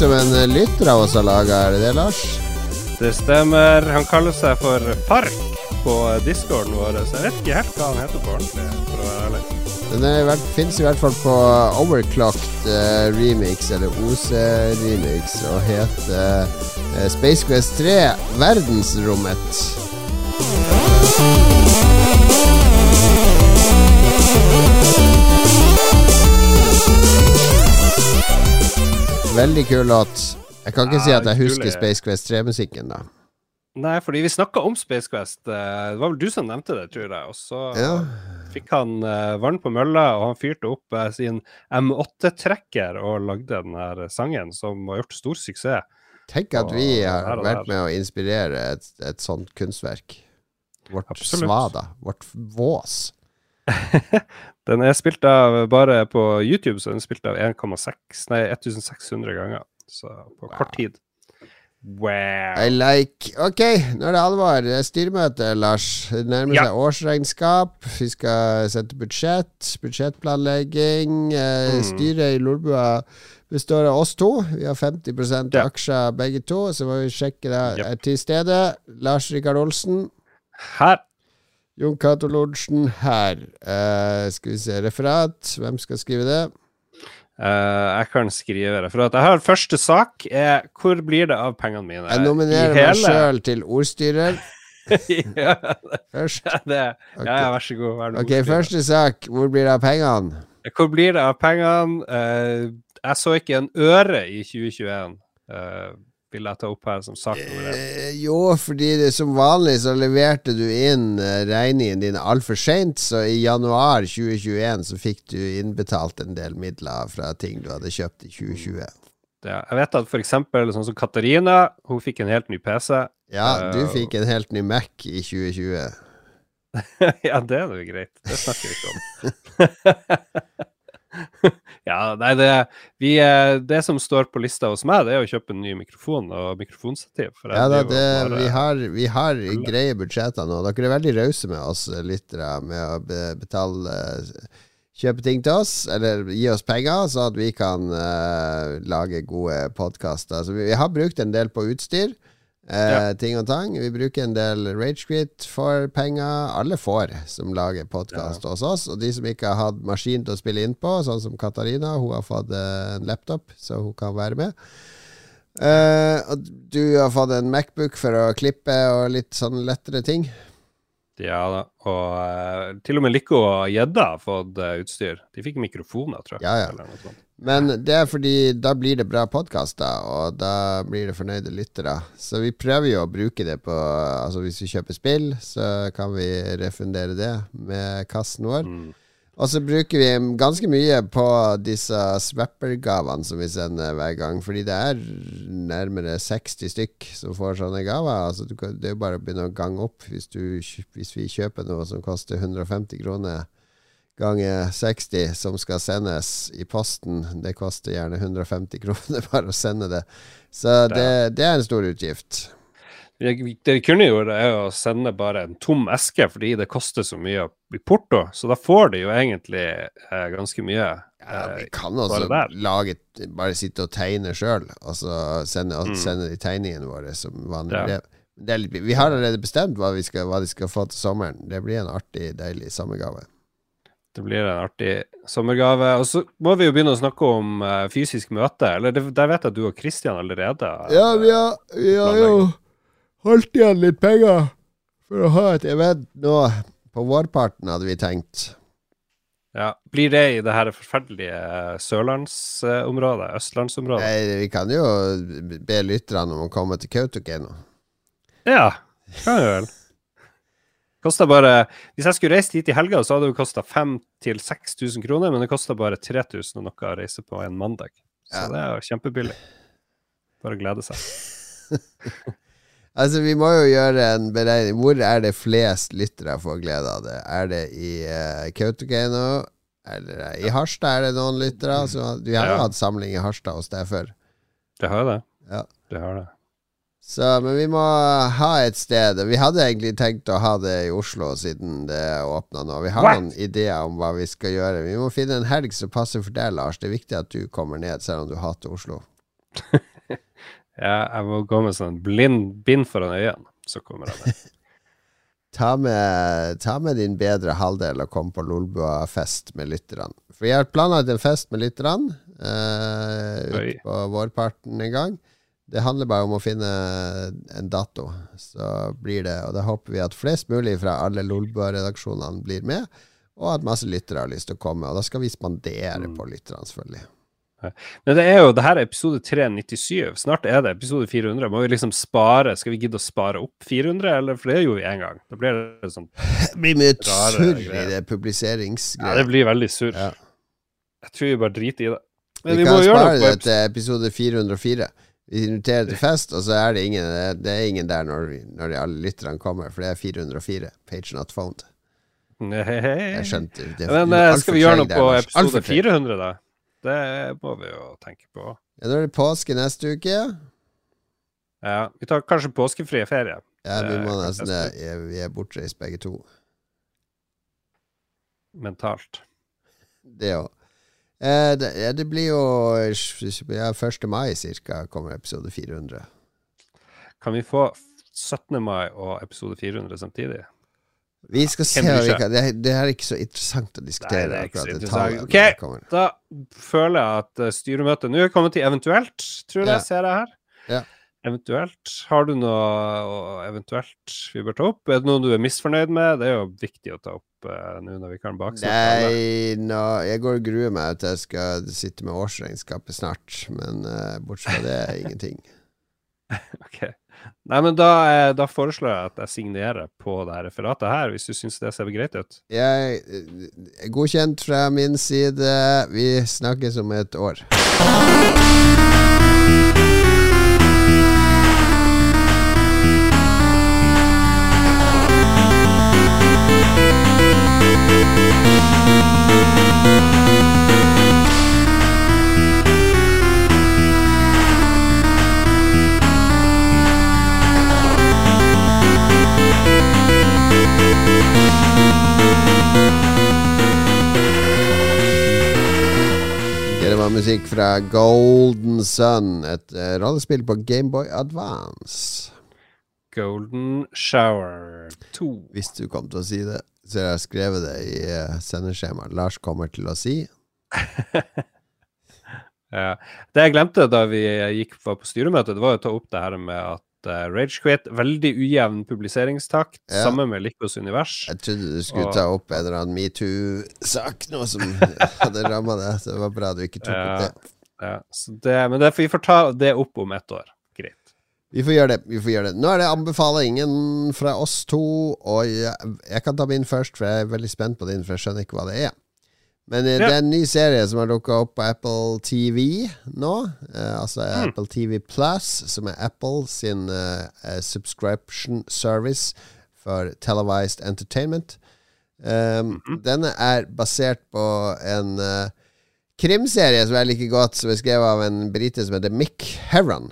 lytter av oss har laga, er det det, Lars? Det stemmer. Han kaller seg for Park på discorden vår, så jeg vet ikke helt hva han heter på ordentlig, for å være ærlig. Den fins i hvert fall på Overclocked uh, remix, eller OC-remix, og heter uh, Space Quest 3 Verdensrommet. Veldig kul låt. Jeg kan ikke Ja, si at jeg husker kule. Space Quest 3-musikken, da. Nei, fordi vi snakka om Space Quest. eh, Det var vel du som nevnte det, tror jeg. Og så Ja. fikk han eh, vann på mølla, og han fyrte opp eh, sin M8-trekker og lagde den her sangen, som har gjort stor suksess. Tenk at vi har vært med å inspirere et, et sånt kunstverk. Vårt Absolutt. svada. Vårt vås. Den er spilt av bare på YouTube, så den er spilt av 1,6 Nei, 1600 ganger. Så på kort tid. Wow. I like Ok, nå er det alvor. Styremøte, Lars. Det nærmer Ja. seg årsregnskap. Vi skal sette budsjett. Budsjettplanlegging. Eh, Mm. Styret i Lolbua består av oss to. Vi har 50 Ja. aksjer begge to, så må vi sjekke det Yep. til stede. Lars Rikard Olsen. Her. Jon Cato Lodsen her. Uh, skal vi se Referat. Hvem skal skrive det? Uh, jeg kan skrive det. For at jeg har første sak. Er, hvor blir det av pengene mine? Jeg nominerer I meg hele- sjøl til ordstyrer. ja, Først. det, Ok. ja, ja, vær så god. Vær Ok, ordstyrer. Første sak. Hvor blir det av pengene? Hvor blir det av pengene? Uh, jeg så ikke en øre i 2021. Uh, vil jeg ta opp her som én. Eh, jo, fordi det, som vanlig så leverte du inn eh, regningen din altfor seint, så i januar 2021 så fikk du innbetalt en del midler fra ting du hadde kjøpt i 2020. Det- Jeg vet at eksempel sånn som Katarina, hun fikk en helt ny PC. Ja, du uh, fikk en helt ny Mac i 2020. ja, det er jo greit. Det snakker vi ikke om. ja, nei, det, vi, eh, det som står på lista hos meg, det er å kjøpe en ny mikrofon og mikrofonstativ. Ja da, det, bare- vi har, vi har greie budsjetter nå. Dere er veldig rause med oss eh, lyttere med å betale Kjøpe ting til oss, eller gi oss penger, så at vi kan uh, lage gode podkaster. Altså, vi, vi har brukt en del på utstyr. Eh, Ja. Ting og tang. Vi bruker en del Ragequit for penger. Alle får som lager podkast hos oss. Og de som ikke har hatt maskin til å spille inn på, sånn som Katarina, hun har fått eh, en laptop, så hun kan være med. Eh, og du har fått en Macbook for å klippe og litt sånn lettere ting. Ja da. Og eh, til og med Lico og Gjedda har fått eh, utstyr. De fikk mikrofoner, tror jeg. Ja, ja. Men det er fordi da blir det bra podkaster, og da blir det fornøyde lyttere. Så vi prøver jo å bruke det på Altså hvis vi kjøper spill, så kan vi refundere det med kassen vår. Mm. Og så bruker vi ganske mye på disse Swapper-gavene som vi sender hver gang, fordi det er nærmere 60 stykk som får sånne gaver. Altså det er jo bare å begynne å gange opp hvis, du, hvis vi kjøper noe som koster 150 kroner ganger 60 som skal sendes i posten. Det koster gjerne 150 kroner bare å sende det. Så det, det er en stor utgift. Det vi kunne gjort, er å sende bare en tom eske, fordi det koster så mye i porto. Så da får de jo egentlig eh, ganske mye. Ja, eh, vi kan også bare lage Bare sitte og tegne sjøl, og så sende, Mm. sende de tegningene våre som vanlig Ja. brev. Vi har allerede bestemt hva, vi skal, hva de skal få til sommeren. Det blir en artig, deilig sommergave. Det blir en artig sommergave. Og så må vi jo begynne å snakke om uh, fysisk møte. Eller det, der vet jeg at du og Kristian allerede Ja, vi har, vi har jo holdt igjen litt penger for å ha et event nå. På vårparten hadde vi tenkt. ja. Blir det i det her forferdelige sørlandsområdet? Østlandsområdet? Nei, vi kan jo be lytterne om å komme til Kautokeino. Ja, kan vi vel. Koster bare Hvis jeg skulle reist hit i helga, så hadde det kosta 5000-6000 kroner, men det kosta bare 3000 og noe å reise på en mandag. Så det er jo kjempebillig. Bare glede seg. Altså, vi må jo gjøre en beregning. Hvor er det flest lyttere får glede av det? Er det i uh, Kautokeino? Eller i Harstad er det noen lyttere? Så, vi har jo Ja. hatt samling i Harstad hos deg før. Det har det. Ja. Det har det. Så, men vi må ha et sted. Vi hadde egentlig tenkt å ha det i Oslo, siden det åpna nå. Vi har What? noen ideer om hva vi skal gjøre. Vi må finne en helg som passer for deg, Lars. Det er viktig at du kommer ned, selv om du hater Oslo. Ja, jeg må gå med sånn blind bind foran øynene, så kommer jeg ned. Ta med, ta med din bedre halvdel og kom på Lolbua-fest med lytterne. For vi har planlagt en fest med lytterne Oi. på vårparten en gang. Det handler bare om å finne en dato, så blir det Og da håper vi at flest mulig fra alle Lolbua-redaksjonene blir med, og at masse lyttere har lyst til å komme. Og da skal vi spandere Mm. på lytterne, selvfølgelig. Men det er jo, det her er episode 397. Snart er det episode 400. Må vi liksom spare? Skal vi gidde å spare opp 400, eller? For det gjorde vi én gang. Da blir det sånn Det blir mye surr i det publiseringsgreiet. Ja, det blir veldig surr. Ja. Jeg tror vi bare driter i det. Men Vi vi, kan spare det til episode 404. Vi inviterer til fest, og så er det ingen, det er ingen der når, når de alle lytterne kommer, for det er 404. Page not found. Nei. Jeg skjønte det. Men eh, skal vi gjøre noe på der, episode 400, da? Det må vi jo tenke på. Ja, nå er det påske neste uke. Ja, Vi tar kanskje påskefri ferie. Ja, vi må nesten det. Vi er bortreist begge to. mentalt. Det òg. Eh, det, det blir jo ja, 1. mai cirka kommer episode 400. Kan vi få 17. mai og episode 400 samtidig? Vi skal se Det, det er ikke så interessant å diskutere. Nei, det er ikke så interessant. Ok. Da føler jeg at eh, styremøtet nå er kommet til eventuelt, tror jeg, Ja. ser jeg her. Ja. Eventuelt. Har du noe eventuelt vi bør ta opp? Er det noe du er misfornøyd med? Det er jo viktig å ta opp eh, nå når vi kan bakse? Nei, no, jeg går og gruer meg til jeg skal sitte med årsregnskapet snart. Men uh, bortsett fra det, ingenting. Ok. Nei, men da, eh, da foreslår jeg at jeg signerer på det her referatet her, hvis du syns det ser greit ut. Jeg er godkjent fra min side. Vi snakkes om et år. Musikk fra Golden Sun, et eh, rollespill på Gameboy Advance. Golden Shower 2. Hvis du kom til å si det, så har jeg skrevet det i uh, sendeskjemaet. Lars kommer til å si. Ja. Det jeg glemte da vi gikk på på styremøtet, det var å ta opp det her med at uh, Ragequit Veldig ujevn publiseringstakt, Ja. sammen med Likos univers. Jeg trodde du skulle Og- ta opp en eller annen metoo-sak, noe som hadde ramma deg. Så det var bra du ikke tok opp det. Ja, så det, men det, vi får ta det opp om ett år. Greit. Vi får gjøre det. vi får gjøre det Nå er det anbefalingen fra oss to, og jeg, jeg kan ta min først, for jeg er veldig spent på din, for jeg skjønner ikke hva det er. Men ja. det er en ny serie som har dukka opp på Apple TV nå. Eh, altså Mm. Apple TV Plus, som er Apple sin eh, eh, subscription service for televised entertainment. Um, Mhm. Denne er basert på en uh, krimserie som er like godt, som er skrevet av en brite som heter Mick Herron.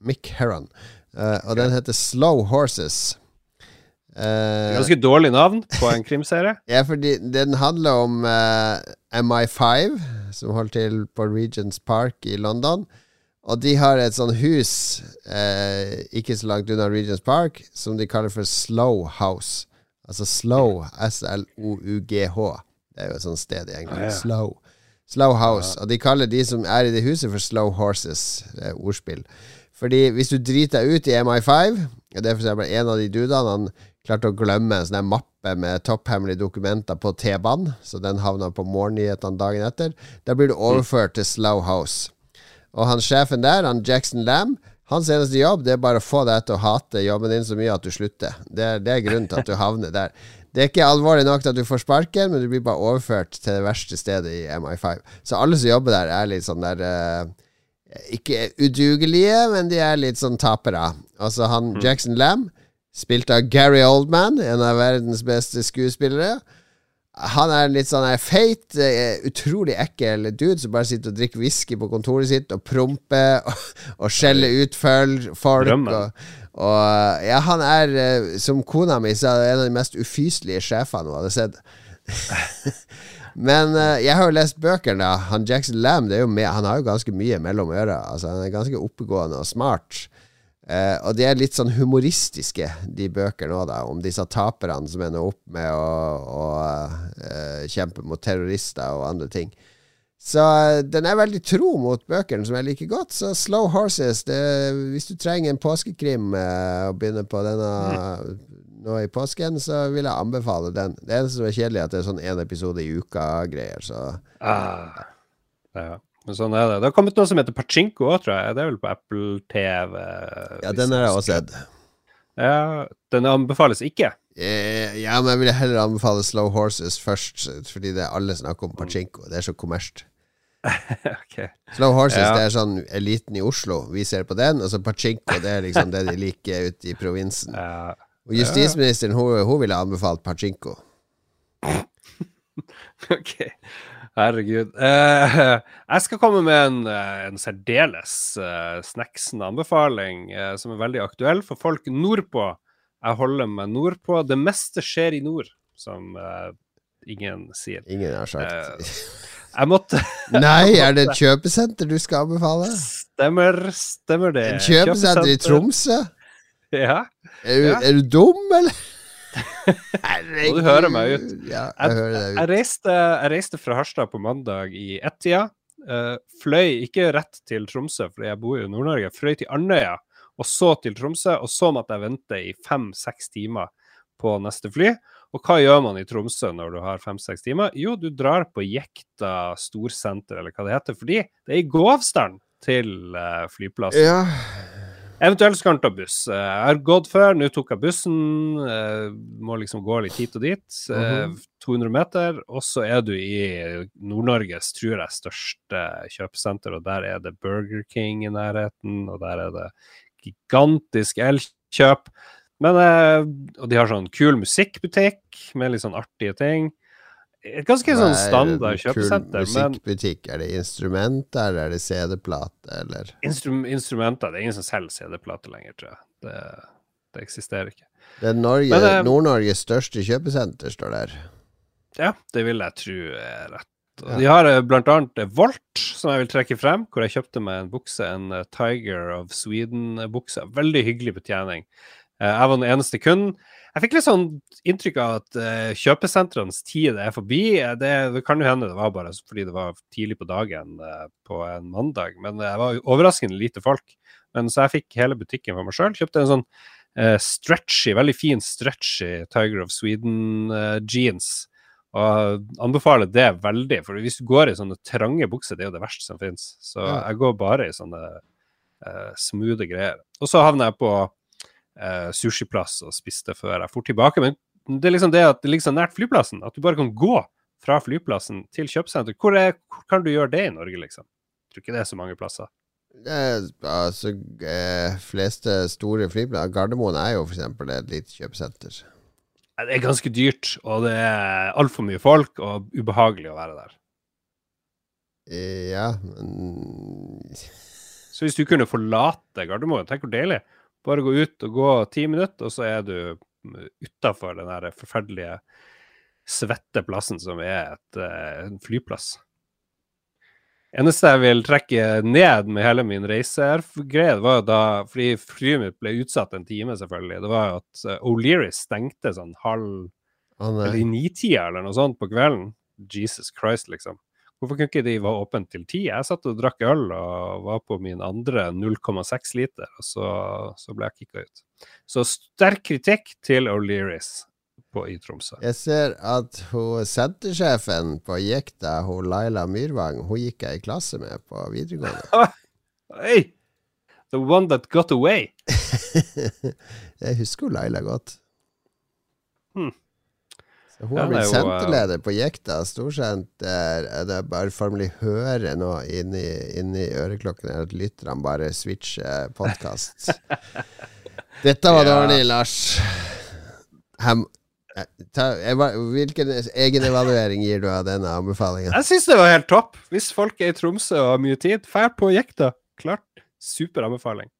Mick Herron. Uh, og den heter Slow Horses. Eh, Ganske dårlig navn på en krimserie. ja, fordi den handler om uh, MI5, som holder til på Regents Park i London. Og de har et sånt hus uh, ikke så langt unna Regents Park som de kaller for Slow House. Altså Slow, S-L-O-U-G-H. Det er jo et sånt sted i England. Ah, ja. Slow. Slow House. Og de kaller de som er i det huset, for Slow Horses. Det er ordspill. Fordi hvis du driter deg ut i MI5 og Det er for eksempel en av de dudene Han klarte å glemme en sånn mappe med topphemmelige dokumenter på T-banen, så den havna på morgennyhetene dagen etter. Da blir du overført til Slow House. Og han sjefen der, han Jackson Lamb, hans eneste jobb det er bare å få deg til å hate jobben din så mye at du slutter. Det er, det er grunnen til at du havner der. Det er ikke alvorlig nok til at du får sparken, men du blir bare overført til det verste stedet i MI5. Så alle som jobber der, er litt sånn der uh, Ikke udugelige, men de er litt sånn tapere. Altså han Jackson Lamb, spilt av Gary Oldman, en av verdens beste skuespillere. Han er litt sånn feit, eh, utrolig ekkel dude som bare sitter og drikker whisky på kontoret sitt og promper og, og skjeller ut folk. Og, og ja, han er, eh, som kona mi sa, en av de mest ufyselige sjefene hun hadde sett. Men eh, jeg har jo lest bøkene. da. Han Jackson Lamb han har jo ganske mye mellom øra. Altså, han er ganske oppegående og smart. Eh, og de er litt sånn humoristiske, de bøkene òg. Om disse taperne som ender opp med å, å eh, kjempe mot terrorister og andre ting. Så eh, den er veldig tro mot bøkene, som jeg liker godt. Så Slow Horses det, Hvis du trenger en påskekrim og begynner på denne nå i påsken, så vil jeg anbefale den. Det eneste som er kjedelig, er at det er sånn én episode i uka-greier. Så Ah, ja. Men sånn er det. Det har kommet noe som heter Pachinko òg, tror jeg. Det er vel på Apple TV? ja, den har jeg også sett. Ja, den anbefales ikke. Eh, ja, men jeg ville heller anbefale Slow Horses først, fordi det er alle snakker om pachinko. Det er så kommersielt. okay. Slow Horses Ja. det er sånn eliten i Oslo. Vi ser på den. Og så pachinko det er liksom det de liker ute i provinsen. Ja. Og justisministeren hun, hun ville anbefalt pachinko. ok. Herregud. Eh, jeg skal komme med en, eh, en særdeles eh, snacksende anbefaling eh, som er veldig aktuell for folk nordpå. Jeg holder meg nordpå. Det meste skjer i nord, som eh, ingen sier. Ingen har sagt Jeg måtte Nei, er det et kjøpesenter du skal anbefale? Stemmer, stemmer det. En kjøpesenter i Tromsø? Ja. Er du, Ja. er du dum, eller? Må du hører meg ut. Ja, jeg hører deg ut. Jeg reiste, jeg reiste fra Harstad på mandag i ett-tida. Uh, fløy ikke rett til Tromsø, fordi jeg bor jo i Nord-Norge. Fløy til Andøya, og så til Tromsø. Og så måtte jeg vente i fem-seks timer på neste fly. Og hva gjør man i Tromsø når du har fem-seks timer? Jo, du drar på Jekta storsenter, eller hva det heter. Fordi det er i gåavstand til uh, flyplassen. Ja. Eventuelt skal han ta buss. Eh, Jeg har gått før, nå tok jeg bussen. eh, Må liksom gå litt hit og dit. Mm -hmm. 200 meter, og så er du i Nord-Norges, tror jeg, største kjøpesenter, og der er det Burger King i nærheten, og der er det gigantisk Elkjøp. Men, eh, og de har sånn kul musikkbutikk med litt sånn artige ting. Et ganske sånn standard kjøpesenter, men Musikkbutikk, er det instrumenter, er det CD-plate, eller? instrum instrumenter Det er ingen som selger CD-plater lenger, tror jeg. Det, det eksisterer ikke. Det er eh, Nord-Norges største kjøpesenter, står der. Ja, det vil jeg tro er rett. Ja. De har eh, blant annet eh, Volt, som jeg vil trekke frem, hvor jeg kjøpte meg en bukse, en Tiger of Sweden-bukse. Veldig hyggelig betjening. Jeg var den eneste kunden. Jeg fikk litt sånn inntrykk av at uh, kjøpesentrenes tid er forbi. Eh, Det, det kan jo hende det var bare fordi det var tidlig på dagen uh, på en mandag, men det var overraskende lite folk. Men så jeg fikk hele butikken for meg sjøl. Kjøpte en sånn uh, stretchy, veldig fin stretchy Tiger of Sweden-jeans. Og anbefaler det veldig, for hvis du går i sånne trange bukser, det er jo det verste som finnes. Så jeg går bare i sånne uh, smoothe greier. Og så havner jeg på uh, sushiplass og spiste før jeg for tilbake. Men det er liksom det at det ligger så nært flyplassen, at du bare kan gå fra flyplassen til kjøpesenter. Hvor, er, hvor kan du gjøre det i Norge, liksom? Jeg tror ikke det er så mange plasser. Er, altså, eh, fleste store flyplasser Gardermoen er jo eksempel et lite kjøpesenter. Det er ganske dyrt, og det er altfor mye folk, og ubehagelig å være der. Eh, Ja, men Så hvis du kunne forlate Gardermoen, tenk hvor deilig. Bare gå ut og gå ti minutter, og så er du utafor den der forferdelige svette plassen som er et, eh, en flyplass. Eneste jeg vil trekke ned med hele min reisegreie, var da Fordi flyet mitt ble utsatt en time, selvfølgelig. Det var jo at eh, O'Leary stengte sånn halv oh, Eller i nitida eller noe sånt på kvelden. Jesus Christ, liksom. Hvorfor kunne ikke de være åpne til ti? Jeg satt og drakk øl og var på min andre 0,6 liter, og så, så ble jeg kicka ut. Så sterk kritikk til O'Learys i Tromsø. Jeg ser at hun sentersjefen på Jekta, hun Laila Myrvang, hun gikk jeg i klasse med på videregående. Hey! The one that got away. jeg husker Laila godt. Hmm. Hun har blitt senterleder på Jekta storsenter. Det er bare formelig høre nå inni, inni øreklokken at lytterne bare switcher podkast. Dette var dårlig, Lars. Hem, eh, ta, hvilken egenevaluering gir du av denne anbefalingen? Jeg syns det var helt topp. Hvis folk er i Tromsø og har mye tid, fær på jekta. Klart. Super anbefaling.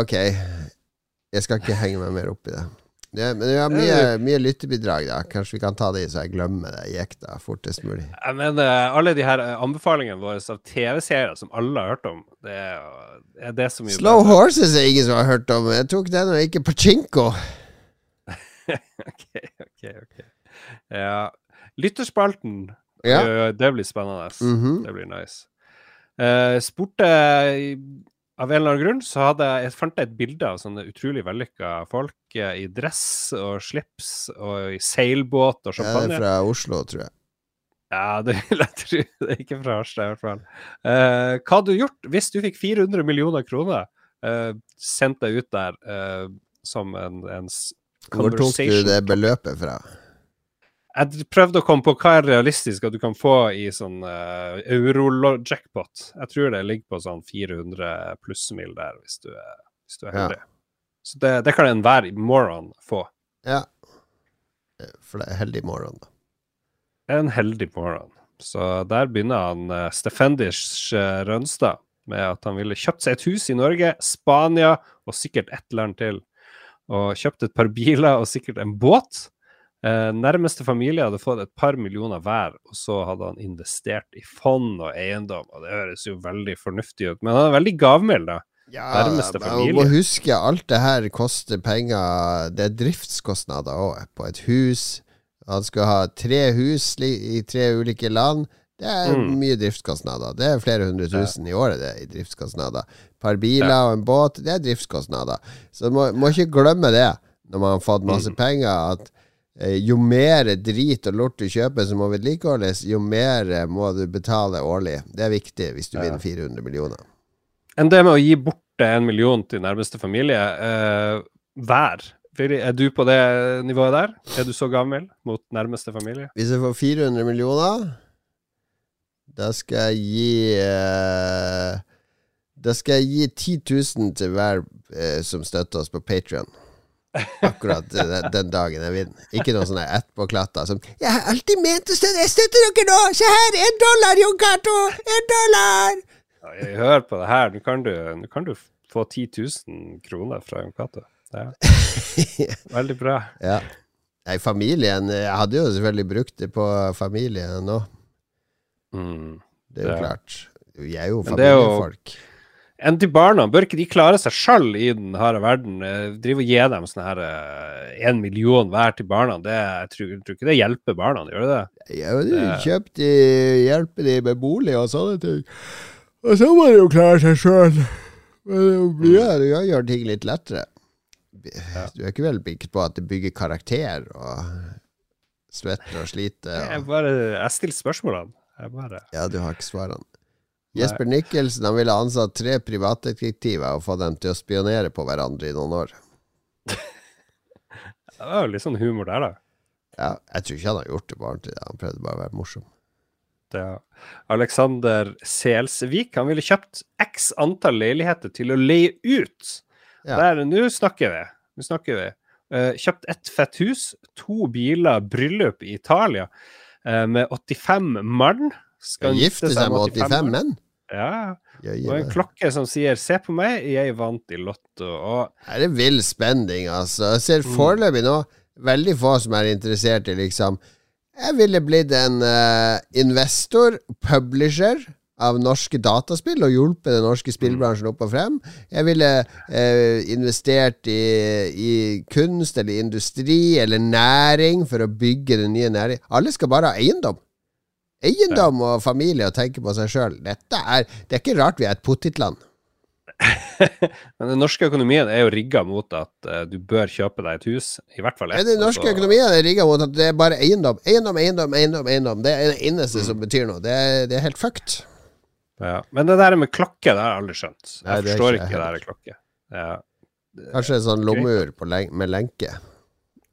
Ok. Jeg skal ikke henge meg mer opp i det. Ja, men vi har mye, mye lyttebidrag, da. Kanskje vi kan ta de så jeg glemmer det jekta fortest mulig. Jeg mener, alle de her eh, anbefalingene våre av TV-serier som alle har hørt om, det er, er det som Slow Horses er ingen som har hørt om. Jeg tok den og ikke Pachinko. ok, ok, ok. Ja. Lytterspalten, Ja. det blir spennende. Mhm. Det blir nice. Uh, spurte Av en eller annen grunn så hadde jeg, fant jeg et bilde av sånne utrolig vellykka folk eh, i dress og slips og i seilbåt og Ja, det er fra Oslo, tror jeg. Ja, det vil jeg tro. Det er ikke fra Harstad, i hvert fall. Uh, hva hadde du gjort hvis du fikk 400 millioner kroner sendt deg ut der som en, en Hvor tok du det beløpet fra? Jeg prøvde å komme på hva er realistisk at du kan få i sånn uh, euro-jackpot. Jeg tror det ligger på sånn 400 plussmil der, hvis du er, hvis du er Ja. heldig. Så det, det kan enhver moron få. Ja. Eh, For det er heldig moron, da. En heldig moron. Så der begynner han uh, Stefendish uh, Rønstad med at han ville kjøpt seg et hus i Norge, Spania og sikkert et land til. Og kjøpt et par biler og sikkert en båt. Eh, nærmeste familie hadde fått et par millioner hver, og så hadde han investert i fond og eiendom. Og det høres jo veldig fornuftig ut, men han er veldig gavmild, da. Ja, Nærmeste man familie. må huske alt det her koster penger. Det er driftskostnader òg på et hus. Han skal ha tre hus i tre ulike land. Det er Mm. mye driftskostnader. Det er flere hundre tusen i året det i driftskostnader. Et par biler og en båt, det er driftskostnader. Så må, må ikke glemme det når man har fått masse Mm. penger, at jo mer drit og lort du kjøper som må vedlikeholdes, jo mer eh, må du betale årlig. Det er viktig hvis du vinner 400 millioner. Enn det med å gi bort en million til nærmeste familie eh, hver. Er du på det nivået der? Er du så gammel mot nærmeste familie? Hvis jeg får 400 millioner, da skal jeg gi eh, Da skal jeg gi 10 000 til hver eh, som støtter oss på Patrion. Akkurat den, den dagen jeg vinner. Ikke noen sånne ettpåklatter som 'Jeg har alltid ment å støtte Jeg støtter dere nå! Se her! Én dollar, Jon Cato! Én dollar!' Ja, jeg hører på det her. Nå kan du, nå kan du få 10 000 kroner fra Jon Cato. Ja. Veldig bra. Ja. Nei, familien Jeg hadde jo selvfølgelig brukt det på familien nå. Mm. Det er jo Ja. klart. Vi det er jo- familiefolk. Enn til barna, bør ikke de klare seg sjøl i den harde verden? Eh, Drive og gi dem sånn her én million hver til barna, det, jeg tror, jeg tror ikke det hjelper barna, gjør det det? Ja, du kjøper de, hjelper de med bolig og sånne ting. Og så må de jo klare seg sjøl. Men det du kan ting litt lettere. Du er ikke vel bygd på at det bygger karakter og svetter og sliter? Jeg bare, jeg stiller spørsmålene. Jeg bare ja, du har ikke svarene. Jesper Nicholsen han ville ansatt tre privatdetektiver og få dem til å spionere på hverandre i noen år. Det var jo litt sånn humor der, da. Ja, jeg tror ikke han har gjort det på ordentlig. Han prøvde bare å være morsom. Det er Alexander Selsvik han ville kjøpt x antall leiligheter til å leie ut. Ja. Der, Nå snakker vi. Nå snakker vi. Uh, kjøpt ett fett hus, to biler, bryllup i Italia uh, med 85 mann. Skal Gifte seg med 85 menn? Ja. Og en klokke som sier 'se på meg, jeg vant i Lotto'. Og Her er vill spenning, altså. Jeg ser Mm. foreløpig nå veldig få som er interessert i liksom Jeg ville blitt en uh, investor, publisher av norske dataspill og hjulpet den norske spillbransjen opp og frem. Jeg ville eh, investert i, i kunst eller industri eller næring for å bygge den nye næringen. Alle skal bare ha eiendom. Eiendom og familie og tenke på seg sjøl. Det er ikke rart vi er et pottitland. Men den norske økonomien er jo rigga mot at uh, du bør kjøpe deg et hus. I hvert fall ett. den norske altså. økonomien er rigga mot at det er bare eiendom. Eiendom, eiendom, eiendom. eiendom Det er det eneste som betyr noe. Det er, det er helt fucked. Ja. Men det der med klokke, det har jeg aldri skjønt. Jeg Nei, forstår ikke ikke det der med klokke. Ja. Kanskje en sånn lommeur len med lenke.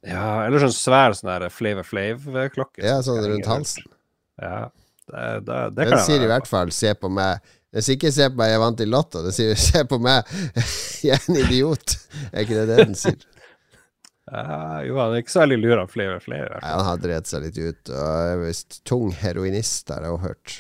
ja, eller sånn svær sånn der Flave Flave-klokke. Ja, sånn rundt halsen. Ja, det, det, det Den sier i hvert fall 'se på meg'. Sier ikke 'se på meg, jeg vant i Lotto'. Den sier 'se på meg, jeg er en idiot'. Er ikke det det den sier? Uh, jo, han er ikke så veldig lur av flere og flere. Nei, han har drevet seg litt ut, og er visst tung heroinist, har jeg hørt.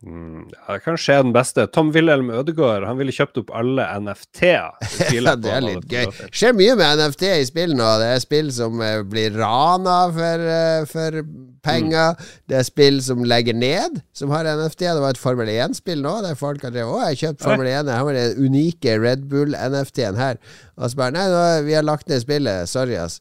Mm, ja, det kan skje den beste. Tom Wilhelm Ødegaard han ville kjøpt opp alle NFT-er. ja, det er litt gøy. Det skjer mye med NFT i spill nå. Det er spill som uh, blir rana for, uh, for penger. Mm. Det er spill som legger ned, som har NFT. Det var et Formel 1-spill nå der folk har drevet Å, jeg har kjøpt Formel 1, her var den unike Red Bull-NFT-en her. Og så bare Nei, nå, vi har lagt ned spillet. Sorry, ass.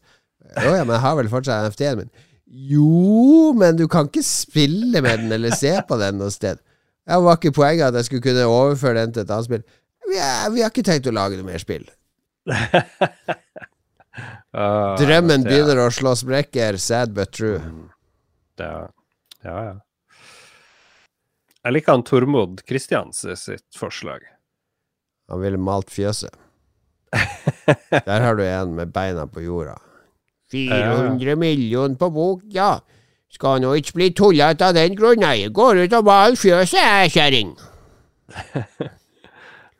Å ja, men jeg har vel fortsatt NFT-en min. Jo, men du kan ikke spille med den eller se på den noe sted. det var ikke poenget at jeg skulle kunne overføre den til et annet spill? Vi, er, vi har ikke tenkt å lage noe mer spill. uh, Drømmen begynner å slå sprekker, sad but true. Det, ja, ja. Jeg liker han Tormod Kristians sitt forslag. Han ville malt fjøset. Der har du en med beina på jorda. 400 millioner på bok, ja. Skal nå ikke bli tullete av den grunn, jeg går ut og maler fjøset, jeg, kjerring.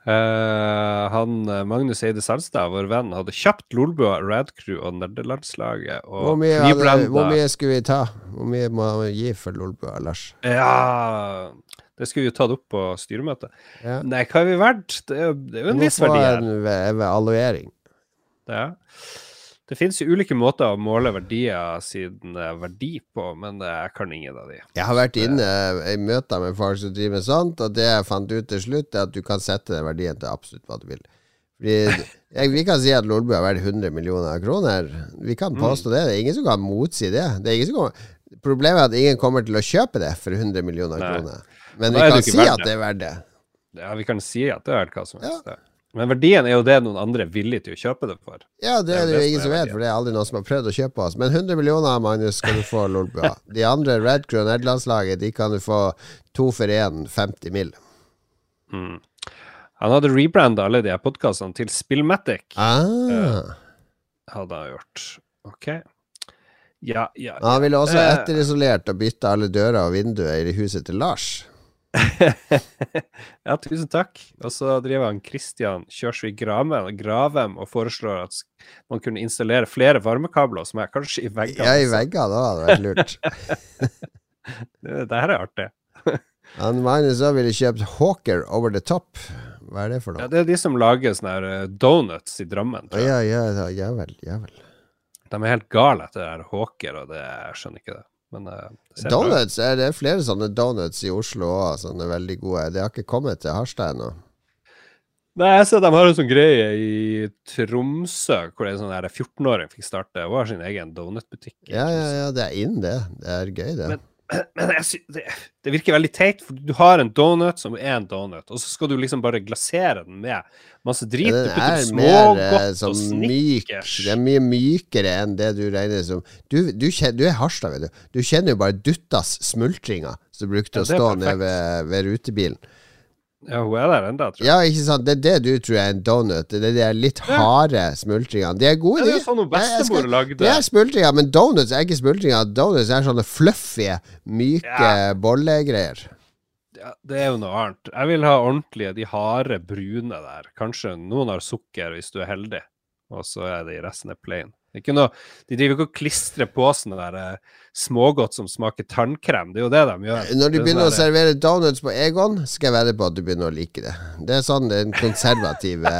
Uh, han eh, Magnus Eide Salstad, vår venn, hadde kjapt Lolbua, Radcrew og nerdelandslaget. Og hvor, mye hadde, hvor mye skulle vi ta? Hvor mye må vi gi for Lolbua, Lars? Ja Det skulle vi jo tatt opp på styremøtet. Ja. Nei, hva er vi verdt? Det er jo en viss verdi her. Vi må få en evaluering. Ja. Det finnes jo ulike måter å måle verdier siden verdi på, men jeg kan ingen av de. Jeg har vært inne i møter med folk som driver med sånt, og det jeg fant ut til slutt, er at du kan sette den verdien til absolutt hva du vil. Fordi jeg, Vi kan si at Lolbu er verdt 100 millioner kroner. Vi kan mm. påstå mm. det. Det er ingen som kan motsi det. det er ingen som kommer, problemet er at ingen kommer til å kjøpe det for 100 millioner Nei. kroner. Men vi kan si at det er verdt det. Ja, vi kan si at det er verdt hva som helst. Ja. Men verdien er jo det noen andre er villige til å kjøpe det for. Ja, det er det, jo ingen som vet, for det er aldri noen som har prøvd å kjøpe oss. Men 100 millioner, Magnus, skal du få Lolbua. De andre Red Crew og nederlandslaget, de kan du få to for én, 50 mill. Mm. Han hadde rebranda alle de podkastene til Spillmatic. Ah. Uh, hadde han gjort. Ok. Ja, ja, ja. Han ville også etterisolert og bytte alle dører og vinduer i huset til Lars. ja, tusen takk. Og så driver han Christian Kjørsvik Gravem og foreslår at man kunne installere flere varmekabler som er kanskje i veggene. Ja, i veggene, da hadde vært lurt. det, det her er artig. han Magnus òg ville kjøpt Hawker over the top. Hva er det for noe? Ja, Det er de som lager sånne her eh, donuts i Drammen. Ja, ja, ja, vel, ja vel. De er helt gale etter det her Hawker, og det, jeg skjønner ikke det. Men uh, Donuts, er det flere sånne donuts i Oslo òg, sånne veldig gode. Det har ikke kommet til Harstad ennå. Nei, jeg ser de har en sånn greie i Tromsø, hvor det er sånn 14-åring fikk starte har sin egen donutbutikk. Ja, ja, ja, det er inn, det. Det er gøy, det. Men men jeg, det, det, virker veldig teit, for du har en donut som er en donut, og så skal du liksom bare glasere den med masse drit. Ja, den er mer eh, som myk. Det er mye mykere enn det du regner som Du, du, kjenner, du er Harstad, vet du. Du kjenner jo bare Duttas smultringer som brukte ja, å stå nede ved, ved rutebilen. Ja, hun er der ennå, tror jeg. Ja, ikke sant. Det er det du tror er en donut. Det er de litt harde smultringene. De er gode, de. Ja, det er sånn hun bestemor lagde. Det er smultringer, men donuts er ikke smultringer. Donuts er sånne fluffy, myke ja. bollegreier. Ja, det er jo noe annet. Jeg vil ha ordentlige, de harde, brune der. Kanskje noen har sukker hvis du er heldig, og så er de resten er plain. Noe, de driver ikke og klistrer på sånne der uh, smågodt som smaker tannkrem. Det er jo det de gjør. Når de begynner å servere donuts på Egon, skal jeg vedde på at du begynner å like det. Det er sånn den konservative,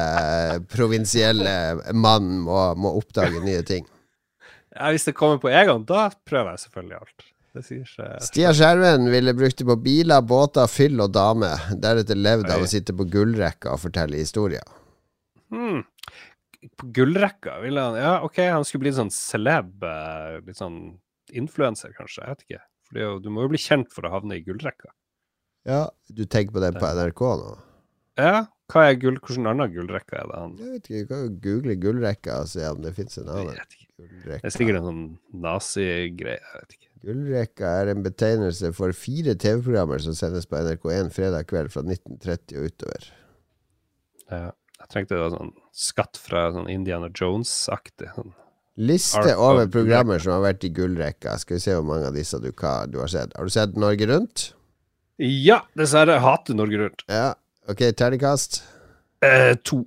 provinsielle mannen må, må, oppdage nye ting. Ja, Hvis det kommer på Egon, da prøver jeg selvfølgelig alt. Stia Skjerven ville brukt det på biler, båter, fyll og dame. Deretter levd av å sitte på gullrekka og fortelle historier. Hmm på gullrekka ville han Ja, OK, han skulle bli sånn celeb, eh, litt sånn influenser, kanskje. Jeg vet ikke. For du må jo bli kjent for å havne i gullrekka. Ja, du tenker på den på NRK nå? Ja. Hva er gull, Hvilken annen gullrekke er det han Jeg vet ikke, du kan jo google gullrekka og se om det fins en annen. Det er sikkert en sånn nazigreie. Jeg vet ikke. Gullrekka er en betegnelse for fire TV-programmer som sendes på NRK1 fredag kveld fra 1930 og utover. Ja. Jeg trengte det sånn skatt fra sånn Indiana Jones-aktig. Sånn. Liste over programmer som har vært i gullrekka. Skal vi se hvor mange av disse du, du, har sett. Har du sett Norge Rundt? Ja, dessverre. Jeg hater Norge Rundt. Ja, Ok, terningkast? Eh, to.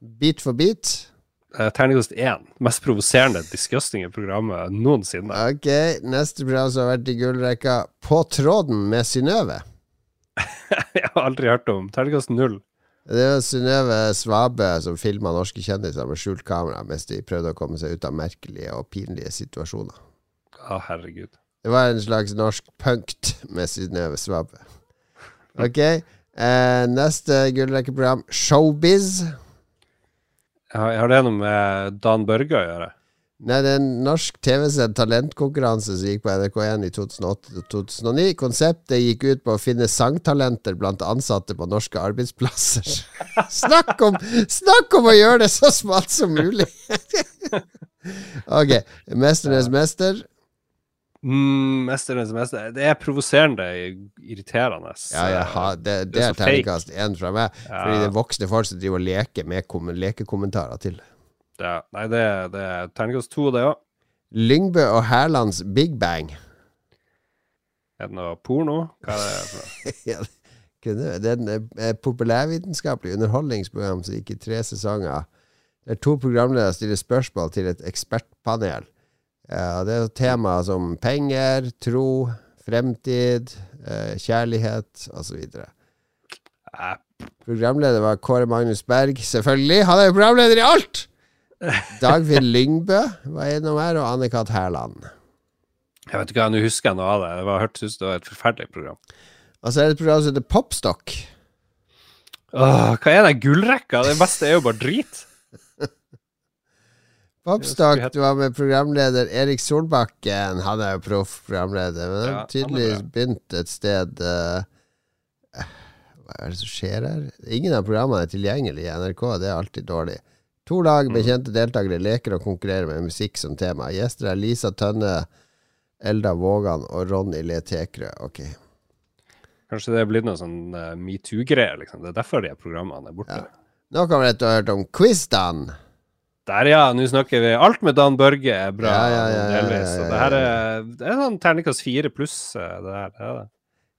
Bit for bit? Eh, terningkast én. Mest provoserende, disgusting programmet noensinne. Ok, neste program som har vært i gullrekka, På tråden med Synnøve. Jeg har aldri hørt om. Terningkast null. Det var Synnøve Svabe som filma norske kjendiser med skjult kamera mens de prøvde å komme seg ut av merkelige og pinlige situasjoner. Å, herregud. Det var en slags norsk punkt med Synnøve Svabe. Ok. Eh, neste gullrekkeprogram, Showbiz. Har, har det noe med Dan Børge å gjøre? Nei, det er en norsk TV-sendt talentkonkurranse som gikk på NRK1 i 2008-2009. Konseptet gikk ut på å finne sangtalenter blant ansatte på norske arbeidsplasser. snakk, om, snakk om å gjøre det så smalt som mulig! ok. 'Mesternes mester'. Mm, mesternes mester. Det er provoserende irriterende. Ja, ja, det, det, Det er er terningkast én fra meg. Fordi det er voksne folk som driver og leker med kom lekekommentarer til. Ja, nei, det, det er terningkast to, det òg. Lyngbø og Hærlands Big Bang. Er det noe porno? Hva er det for noe? Det er en eh, populærvitenskapelig underholdningsprogram som gikk i tre sesonger. Der to programledere stiller spørsmål til et ekspertpanel. Det er tema som penger, tro, fremtid, eh, kjærlighet osv. Eh, Programleder var Kåre Magnus Berg, selvfølgelig. Han er jo programleder i alt! Dagfinn Lyngbø var innom her, og Anne-Kat. Hærland. Jeg vet ikke hva, nå husker jeg noe av det. Jeg har hørt ut det var et forferdelig program. Og så er det et program som heter Popstock. Åh, hva er det gullrekka? Det beste er jo bare drit. Popstock, du var med programleder Erik Solbakken. Han er jo proff programleder, men Ja, tydeligvis begynt et sted uh, Hva er det som skjer her? Ingen av programmene er tilgjengelig i NRK, det er alltid dårlig. To lag Mm. med kjente deltakere leker og konkurrerer med musikk som tema. Gjester er Lisa Tønne, Elda Vågan og Ronny Le Tekrø. Ok. Kanskje det er blitt noe sånn uh, metoo-greier, liksom. Det er derfor de programmene er borte. Ja. Nå kommer dere til å ha hørt om Quizdan. Der, ja. Nå snakker vi Alt med Dan Børge er bra, Ja, ja, ja, ja, delvis. ja, ja, Og det her er, det er sånn terningkast fire pluss, eh, det her. Det er det.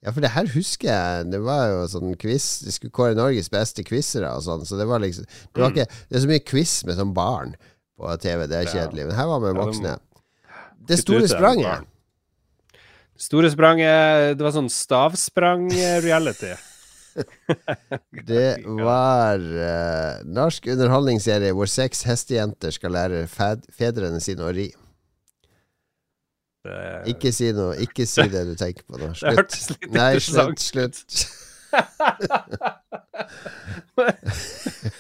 Ja, for det her husker jeg. Det var jo sånn quiz De skulle kåre Norges beste quizere og sånn, så det var liksom Det, var ikke, det er så mye quiz med sånn barn på TV, det er Mm. Kjedelig. Men her var vi voksne. Det store spranget. store spranget Det var sånn stavsprang-reality. Det var uh, norsk underholdningsserie hvor seks hestejenter skal lære fedrene sine å ri. Det, Ikke si noe. Ikke si det du tenker på nå. det Slutt. hørtes litt Nei, slutt. Slutt.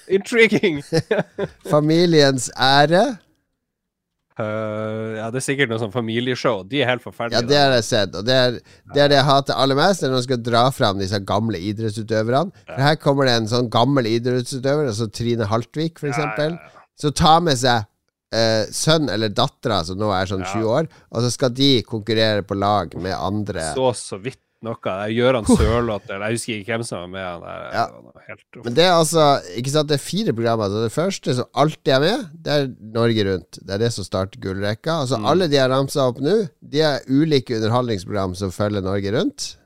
Intriguing! Familiens ære. Uh, ja, det er sikkert noe sånn familieshow. De er helt Ja, det har jeg sett. Og det er det, er det jeg hater aller mest, det når man skal dra fram disse gamle idrettsutøverne. For her kommer det en sånn gammel idrettsutøver, altså Trine Haltvik, for Ja, eksempel, ja, ja. som tar med seg eh, sønn eller dattera, som nå er sånn Ja. 20 år, og så skal de konkurrere på lag med andre. Så så vidt noe. Det Gøran Sørloth eller Jeg husker ikke hvem som var med. Han der, Ja. helt Men det er altså Ikke sant, det er fire programmer. Så det første som alltid er med, det er Norge Rundt. Det er det som starter gullrekka. Altså Mm. alle de jeg ramsa opp nå, de er ulike underholdningsprogram som følger Norge Rundt.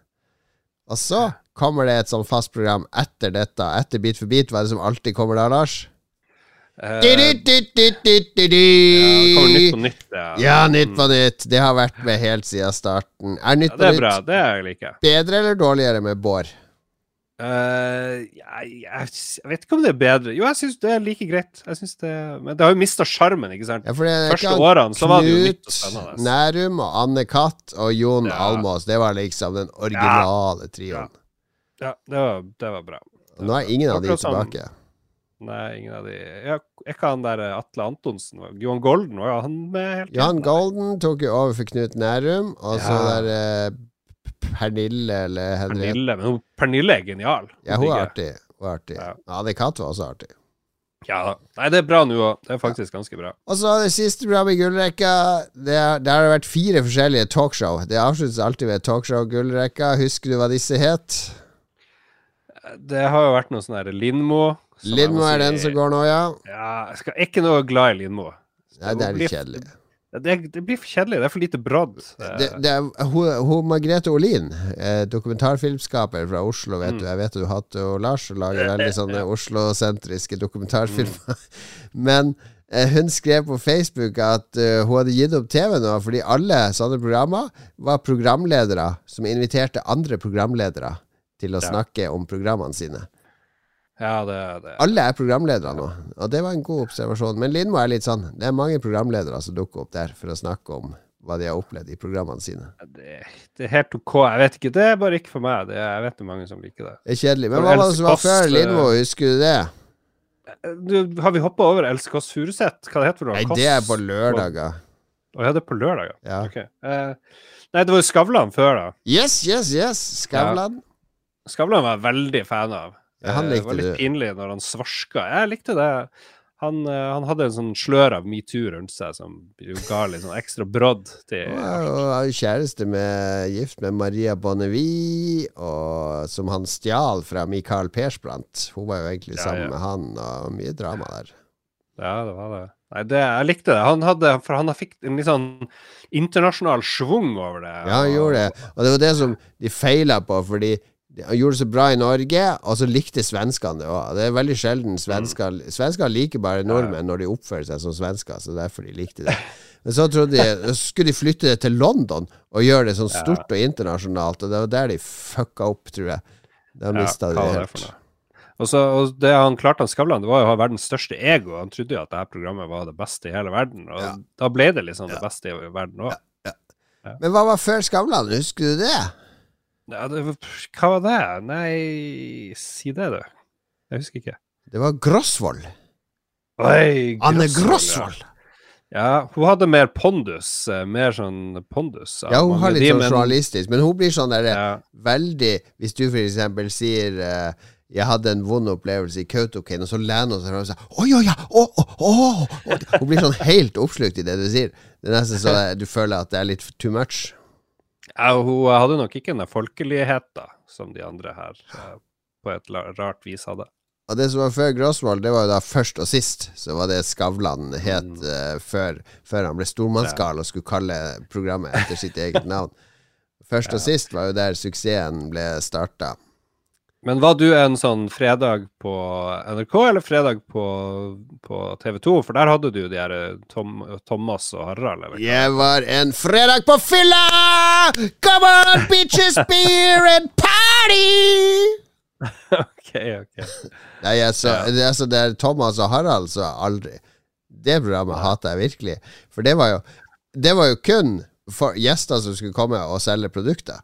Og så kommer det et sånn fast program etter dette. Etter Bit for bit, hva er det som alltid kommer da, Lars? Du-du-du-du-du-du. ja, kommer Nytt på nytt. Ja, Ja, Nytt på nytt. Det har vært med helt siden starten. Er Nytt Ja, på det er bra. nytt Det er jeg. bedre eller dårligere med Bård? Uh, jeg, jeg, vet ikke om det er bedre. Jo, jeg syns det er like greit. Det, men det har jo mista sjarmen, ikke sant? Ja, det Første årene så var det jo nytt og spennende. Knut. Nærum og Anne Katt og Jon Ja. Almås. Det var liksom den originale trioen. Ja, det var, det var bra. Nå er ingen av de tilbake. Sånn, tilbake. Nei, ingen av de ja, ikke han der eh, Atle Antonsen? Johan Golden, var jo han med helt Johan? Golden tok jo over for Knut Nærum, og så Ja. der eh, Pernille eller Henriette Pernille. Men Pernille er genial. Ja, hun er artig. Hun er artig. Ja. Anne Katt var også artig. Ja. Nei, det er bra nå òg. Det er faktisk ganske bra. Og så det siste programmet i gullrekka. Det er- har det vært fire forskjellige talkshow. Det avsluttes alltid ved talkshow gullrekka. Husker du hva disse het? Det har jo vært noe sånn herre Lindmo. Lindmo er den som går nå, ja. Ja, jeg skal ikke noe glad i Lindmo. Nei, det er litt kjedelig. Det, det blir for kjedelig. Det er for lite brodd. Det, det er, hun, hun Margrethe Olin, eh, dokumentarfilmskaper fra Oslo, vet Mm. du. Jeg vet du har hatt og Lars og lager veldig sånne Oslo-sentriske dokumentarfilmer. Men eh, hun skrev på Facebook at uh, hun hadde gitt opp TV nå fordi alle sånne programmer var programledere som inviterte andre programledere til å Ja. snakke om programmene sine. Ja, det, det. Alle er programledere nå, og det var en god observasjon. Men Lindmo er litt sånn Det er mange programledere som dukker opp der for å snakke om hva de har opplevd i programmene sine. det, det er helt OK. Jeg vet ikke, det er bare ikke for meg. Det, jeg vet det er mange som liker det. Det er kjedelig. Men hva var det som var før eh, Lindmo, husker du det? Du, har vi hoppa over Else Kåss Furuseth? Hva det heter det? Nei, det er på lørdager. Å ja, det er på lørdager. Ja. Ok. Eh, nei, det var jo Skavlan før, da. Yes, yes, yes! Skavlan. Skavlan var jeg veldig fan av. Ja, han Eh, likte det var litt pinlig når han svarska. Jeg likte det. Han, eh, han hadde en sånn slør av metoo rundt seg som ga litt sånn ekstra brodd til Og er jo kjæreste med gift med Maria Bonnevie, og som han stjal fra Michael Persbrandt. Hun var jo egentlig Ja, sammen ja. med han, og mye drama der. Ja, det var det. Nei, det, jeg likte det. Han hadde, for han fikk en litt sånn internasjonal schwung over det. Ja, han gjorde det. Og det var det som de feila på, fordi han gjorde det så bra i Norge, og så likte svenskene det òg. Det er veldig sjelden svensker Svensker liker bare nordmenn når de oppfører seg som svensker, så derfor de likte det. Men så trodde de skulle de flytte det til London og gjøre det sånn stort og internasjonalt, og det var der de fucka opp, tror jeg. Da mista de hva det helt. Og, så, og det han klarte, han Skavlan, det var jo å ha verdens største ego. Han trodde jo at dette programmet var det beste i hele verden, og Ja. da ble det liksom det beste i verden òg. Men hva var før Skavlan? Husker du det? Ja, det, hva var det? Nei, si det, du. Jeg husker ikke. Det var Grosvold. Oi, Anne Grosvold, Grosvold! Ja. ja, hun hadde mer pondus. eh, Mer sånn pondus. Ja, hun har litt sånn men- journalistisk, men hun blir sånn derre Ja, veldig Hvis du for eksempel sier uh, jeg hadde en vond opplevelse i Kautokeino, og så lener hun seg fram og sier Oi, oi, ja! Å, å, å, å. Hun blir sånn helt oppslukt i det du sier. Det er nesten så du føler at det er litt too much. Ja, hun hadde nok ikke den folkeligheten som de andre her eh, på et rart vis hadde. Og det som var før Grosvold, det var jo da først og sist. Så var det Skavlan het Mm. uh, før, før han ble stormannsgal og skulle kalle programmet etter sitt eget navn. Først og sist var jo der suksessen ble starta. Men var du en sånn fredag på NRK eller fredag på, på TV 2? For der hadde du de her eh, Tom, Thomas og Harald. Eller? Jeg var en fredag på fylla! Come on, bitches, beer and party! ok, ok. Nei, altså, Ja. det, altså, det er Thomas og Harald, så aldri. Det programmet hater jeg virkelig. For det var jo Det var jo kun for gjester som skulle komme og selge produkter.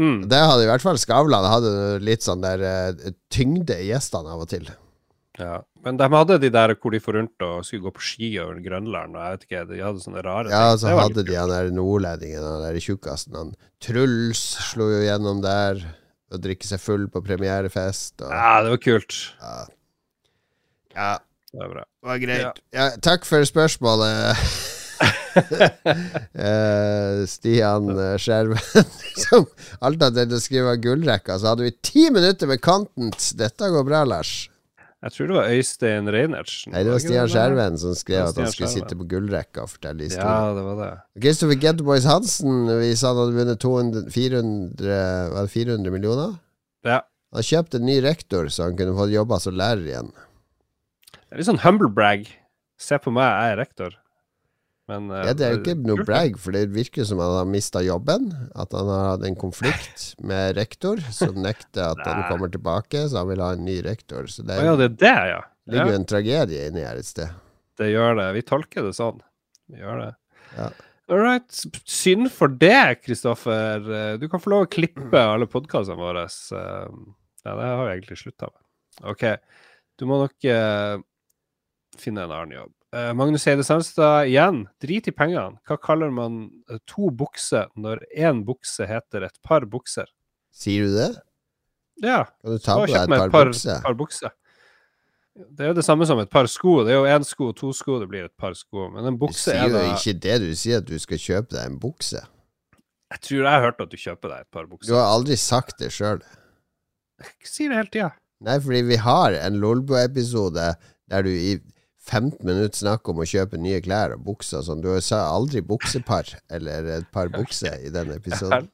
Mm. Det hadde i hvert fall Skavlan hadde litt sånn der uh, tyngde i gjestene av og til. Ja. Men de hadde de der hvor de for rundt og skulle gå på ski over Grønland, og jeg vet ikke, de hadde sånne rare Ja, så hadde de han der nordlendingen, han der tjukkasen, han Truls slo jo gjennom der. Og drikke seg full på premierefest. Og. Ja, det var kult. ja, Det var bra. det var greit. Ja. Ja, takk for spørsmålet. Eh, Stian eh, Skjerven, som alt hadde tenkt å skrive gullrekka. Så hadde vi ti minutter med content. Dette går bra, Lars. Jeg tror det var Øystein Reinertsen. Nei, det var Stian Skjerven som skrev at han skulle Skjerven. sitte på gullrekka og fortelle historien. Ja, det var det. Kristoffer Getboys Hansen, vi sa han hadde vunnet 200, 400, var det 400 millioner. Ja. Han kjøpte en ny rektor, så han kunne få jobba som lærer igjen. Det er litt sånn humble brag. Se på meg, jeg er rektor. Men eh, Ja, det er jo ikke noe brag, for det virker som han har mista jobben. At han har hatt en konflikt med rektor, som nekter at han kommer tilbake, så han vil ha en ny rektor. Så det er, ja, det det, ja. ligger jo en tragedie inni her et sted. Det gjør det. Vi tolker det sånn. Vi gjør det. Ja. All right. Synd for det, Kristoffer. Eh, Du kan få lov å klippe alle podkastene våre. Eh, Ja, det har vi egentlig slutta med. OK. Du må nok uh, finne en annen jobb. Eh, Magnus Eide Sandstad igjen. Drit i pengene. Hva kaller man eh, to bukser når én bukse heter et par bukser? Sier du det? Ja. Kan du ta på deg et par bukser? par bukser. Det er jo det samme som et par sko. Det er jo én sko, to sko, det blir et par sko. Men en bukse Du bukse sier er jo ikke det, du sier at du skal kjøpe deg en bukse. Jeg tror jeg har hørt at du kjøper deg et par bukser. Du har aldri sagt det sjøl. Jeg sier det hele tida. Nei, fordi vi har en Lolbo-episode der du i 15 minutter snakk om å kjøpe nye klær og bukser og sånn. Du sa aldri buksepar eller et par bukser i den episoden.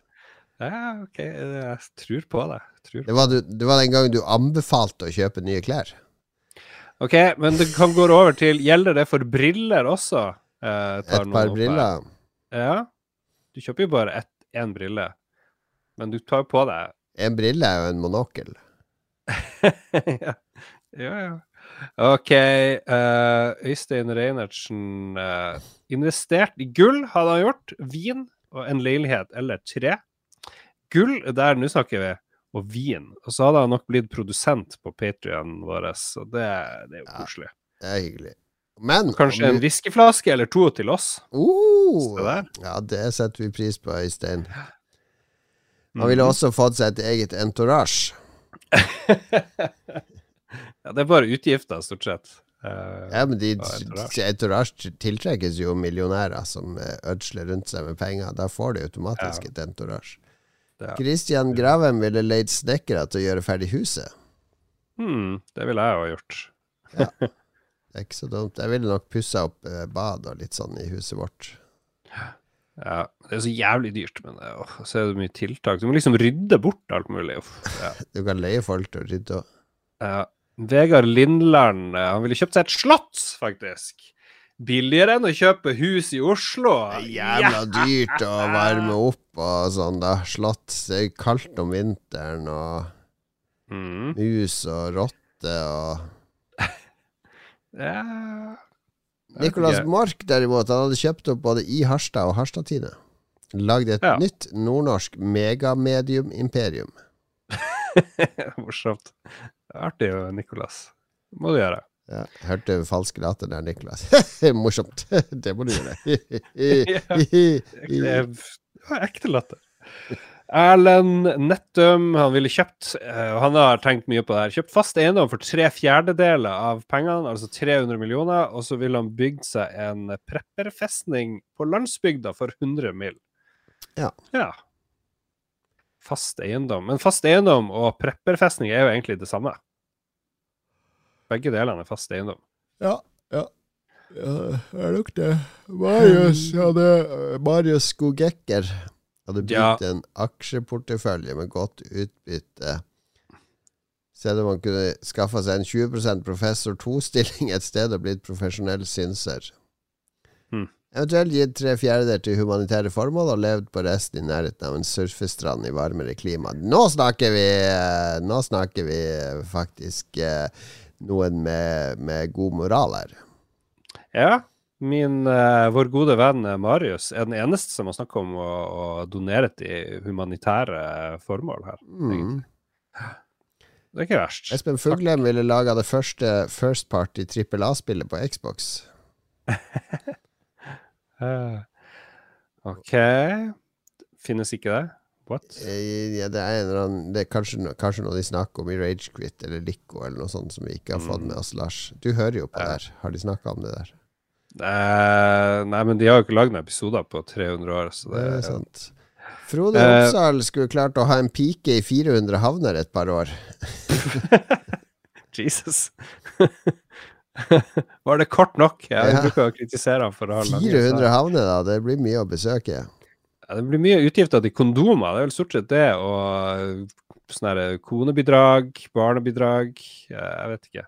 Ja, OK. Jeg tror på det. Tror på. Det var, du, det var den gangen du anbefalte å kjøpe nye klær. OK, men det kan gå over til Gjelder det for briller også? Eh, Et par briller? her. Ja. Du kjøper jo bare ett- én brille, men du tar jo på deg En brille er jo en monokkel. ja. ja, ja. OK. Uh, Øystein Reinertsen uh, investert i gull, hadde han gjort. Vin og en leilighet eller tre. Gull, der nå snakker vi, og vin. Og så hadde han nok blitt produsent på Patrion vår, så det, det er jo Ja. koselig. Det er hyggelig. Men Kanskje om en whiskyflaske eller to til oss. Uh, det. Ja, det setter vi pris på, Øystein. Han Mhm. ville også fått seg et eget entourage. Ja, det er bare utgifter, stort sett. Uh, Ja, men de entourage. tiltrekkes jo millionærer som eh, ødsler rundt seg med penger. Da får de automatisk Ja. et entourage. Christian Gravem ville leid snekkere til å gjøre ferdig huset. hmm, det ville jeg jo gjort. ja, Det er ikke så dumt. Jeg ville nok pussa opp eh, bad og litt sånn i huset vårt. Ja, det er så jævlig dyrt, men det, åh, så er det mye tiltak. Du må liksom rydde bort alt mulig. Uff, ja. Du kan leie folk til å rydde òg. Ja. Vegard Lindland eh, han ville kjøpt seg et slott, faktisk. Billigere enn å kjøpe hus i Oslo. Det er jævla dyrt å varme opp og sånn, da. Slott. Det er kaldt om vinteren, og Mm. mus og rotte og Ja. Nicolas. Mork, derimot, han hadde kjøpt opp både i Harstad og Harstad-Tine. Lagd et Ja. nytt nordnorsk megamedium-imperium. Morsomt. Det er artig. Det må du gjøre. Ja, hørte falsk latter der, Nikolas. Morsomt. det må du gjøre. Det er det var ekte latter. Erlend Nettum, han ville kjøpt, eh, og han har tenkt mye på det her, kjøpt fast eiendom for tre fjerdedeler av pengene, altså 300 millioner, og så ville han bygd seg en prepperfestning på landsbygda for 100 mill. Ja. ja. Fast eiendom. Men fast eiendom og prepperfestning er jo egentlig det samme. Begge delene er fast eiendom. Ja, ja. Ja, det er nok det. Marius hadde Marius Skogekker hadde bygd Ja. en aksjeportefølje med godt utbytte. Selv om han kunne skaffa seg en 20% professor 2-stilling et sted og blitt profesjonell synser. Hmm. Eventuelt gitt tre fjerdedeler til humanitære formål og levd på resten i nærheten av en surfestrand i varmere klima. Nå snakker vi eh, Nå snakker vi eh, faktisk eh, noen med, med god moral her. Ja. Min, uh, vår gode venn eh, Marius er den eneste som har snakka om å, å donere til humanitære formål her. Mm. Det er ikke verst. Espen Fuglem ville laga det første First Party trippel A-spillet på Xbox. uh, OK. Finnes ikke det? What? Eh, Ja, det er, annen, det er kanskje, kanskje noe de snakker om i Ragequit eller Lico eller noe sånt som vi ikke har fått Mm. med oss, Lars. Du hører jo på Ja. der. Har de snakka om det der? Eh, nei, men de har jo ikke lagd noen episoder på 300 år, så Det det er sant. Frode Eh. Skulle klart å ha en pike i 400 havner et par år. Jesus. Var det kort nok? Jeg Ja. bruker å kritisere ham for å ha lange 400 havner, da. Det blir mye å besøke. Ja, det blir mye utgifter til kondomer. Det er vel stort sett det. Og sånne her konebidrag, barnebidrag eh, Jeg vet ikke.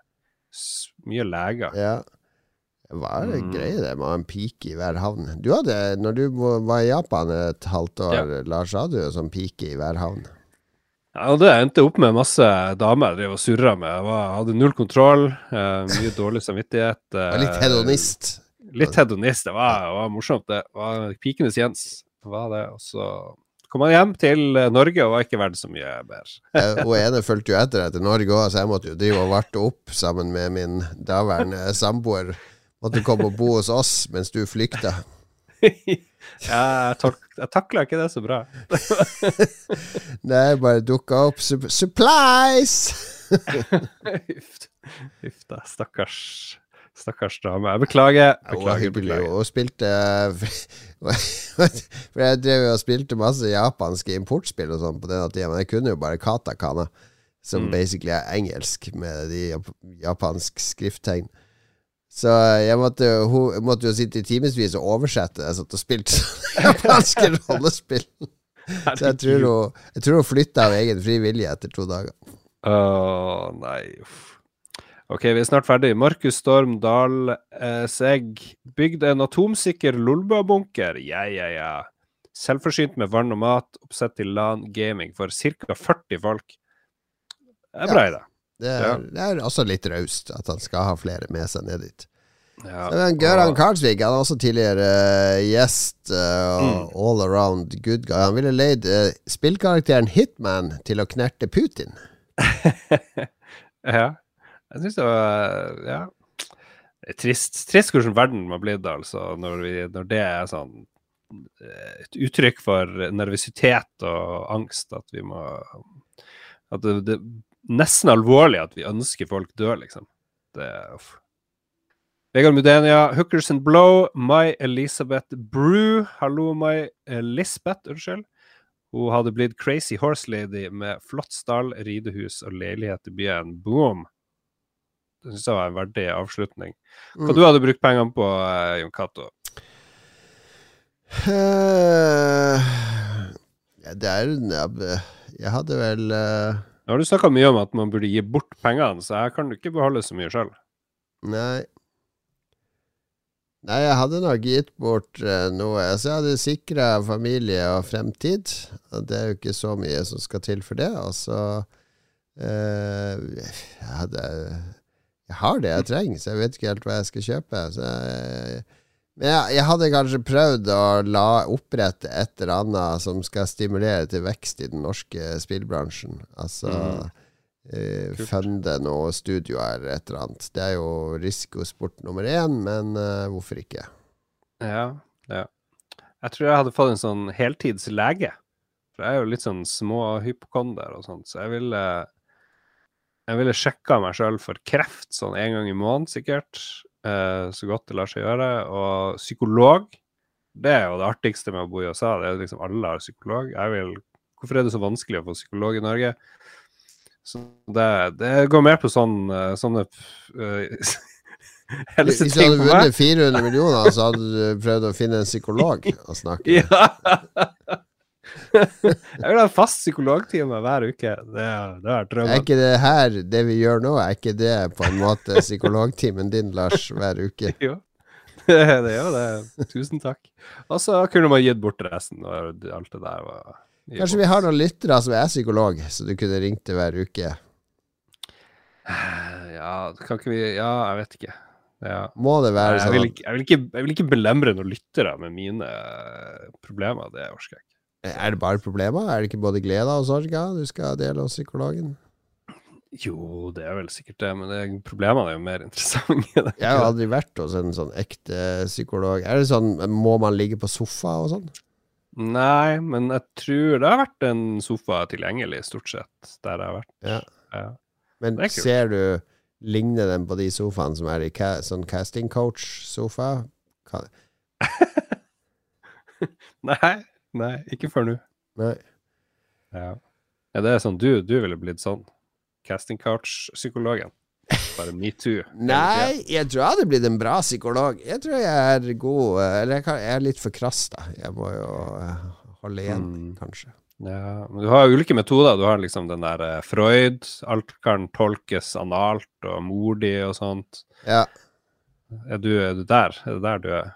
Mye leger. Ja. Hva er det Mm. greia det med å ha en pike i hver havn? Du hadde, når du var i Japan et halvt år, Lars, hadde du en sånn pike i hver havn. Ja, og det endte opp med masse damer jeg drev og surra med. Jeg var, hadde null kontroll, eh, mye dårlig samvittighet. Eh, litt hedonist. Litt hedonist. Det var, det var morsomt, det. det var Pikenes Jens var det. Og så kom han hjem til eh, Norge og var ikke verdt så mye bedre. Eh, Hun ene fulgte jo etter etter Norge òg, så jeg måtte jo drive og varte opp sammen med min daværende samboer. Måtte komme og bo hos oss mens du flykta. ja, jeg, jeg takla ikke det så bra. Nei, bare dukka opp sup Supplies! Huff da, stakkars Stakkars dame. Jeg beklager. Hun beklager, hyggelig. beklager. Hun spilte For jeg drev jo og spilte masse japanske importspill og sånn på den tida, men jeg kunne jo bare katakana, som Mm. basically er engelsk med de japansk skrifttegn. Så jeg måtte, hun måtte jo sitte i timevis og oversette. Jeg satt og spilte japanske rollespill. Så jeg tror hun, jeg tror hun flytta av egen fri vilje etter to dager. Åh, nei. Uff. Ok, vi er snart ferdig. Markus Storm Dahl eh, Segg. Bygd en atomsikker Lolbua-bunker. Ja, ja, ja. Selvforsynt med vann og mat, oppsett til LAN gaming for ca. 40 folk. Det er bra i Det Det er, det er også litt raust at han skal ha flere med seg ned dit. Ja. Men Gøran Karlsvik han er også tidligere uh, gjest og Mm. all around good guy. Han ville leid uh, spillkarakteren Hitman til å knerte Putin. Ja. Jeg syns det var Ja. Trist. Trist hvordan verden har blitt, altså, når, vi, når det er sånn eh, et uttrykk for nervøsitet og angst at vi må At det, det er nesten alvorlig at vi ønsker folk dør, liksom. Det er uff. Vegard Mudenia, Hookers and Blow, My Elisabeth Brew. Hallo, My Lisbeth, unnskyld. Hun hadde blitt Crazy Horse Lady med flott stall, ridehus og leilighet i byen. Boom! Det syns jeg var en verdig avslutning. Hva Mm. du hadde brukt pengene på, eh, Jon Cato? Uh, ja, det er jeg, Jeg hadde vel uh... Nå har du snakka mye om at man burde gi bort pengene, så her kan du ikke beholde så mye sjøl. Nei. Nei, jeg hadde nok gitt bort uh, noe. Altså, jeg hadde sikra familie og fremtid. Og det er jo ikke så mye som skal til for det. Og så eh, Jeg hadde Jeg har det jeg trenger, så jeg vet ikke helt hva jeg skal kjøpe. Så jeg, men jeg, jeg hadde kanskje prøvd å la opprette et eller annet som skal stimulere til vekst i den norske spillbransjen. Altså mm. Uh, funde noe studioer eller et eller annet. Det er jo risikosport nummer én, men uh, hvorfor ikke? Ja, ja. Jeg tror jeg hadde fått en sånn heltidslege. For jeg er jo litt sånn små hypokonder og sånt, så jeg ville Jeg ville sjekka meg sjøl for kreft sånn en gang i måneden, sikkert. Eh, så godt det lar seg gjøre. Og psykolog. Det er jo det artigste med å bo i USA. Det er jo liksom Alle har psykolog. Jeg vil Hvorfor er det så vanskelig å få psykolog i Norge? Så det, det går mer på sånn, eh, sånne uh, Hvis du hadde vunnet 400 millioner, så hadde du prøvd å finne en psykolog å snakke med. Ja! Jeg vil ha en fast psykologtime hver uke. Det, det er Er ikke det her, det vi gjør nå, er ikke det på en måte psykologtimen din, Lars, hver uke? Jo. Det er jo det. Tusen takk. Og så kunne man gitt bort resten og alt det der var Kanskje vi har noen lyttere som er psykolog, så du kunne ringt til hver uke? Ja, kan ikke vi Ja, jeg vet ikke. Ja. Må det være Jeg sånn? vil, ikke, jeg, vil ikke, jeg vil ikke belemre noen lyttere med mine eh, problemer. Det orker jeg ikke. Er det bare problemer? Er det ikke både glede og sorger du skal dele hos psykologen? Jo, det er vel sikkert det, men det, problemene er jo mer interessante. Jeg har aldri vært hos en sånn ekte psykolog. Er det sånn, Må man ligge på sofa og sånn? Nei, men jeg tror det har vært en sofa tilgjengelig, stort sett, der jeg har vært. Ja. Ja. Men er ser du Ligner den på de sofaene som er i ca sånn casting coach-sofa? Nei, nei, ikke før nå. Nei. Ja. ja, det er sånn du, du ville blitt sånn. Casting couch-psykologen. Bare metoo. Nei, jeg tror jeg hadde blitt en bra psykolog. Jeg tror jeg er god eh, Eller jeg, kan, jeg er litt for krass, da. Jeg må jo eh, holde igjen, Mm. kanskje. Ja, men du har jo ulike metoder. Du har liksom den der eh, Freud. Alt kan tolkes analt og mordig og sånt. Ja. Er du, er du der? Er det der du er?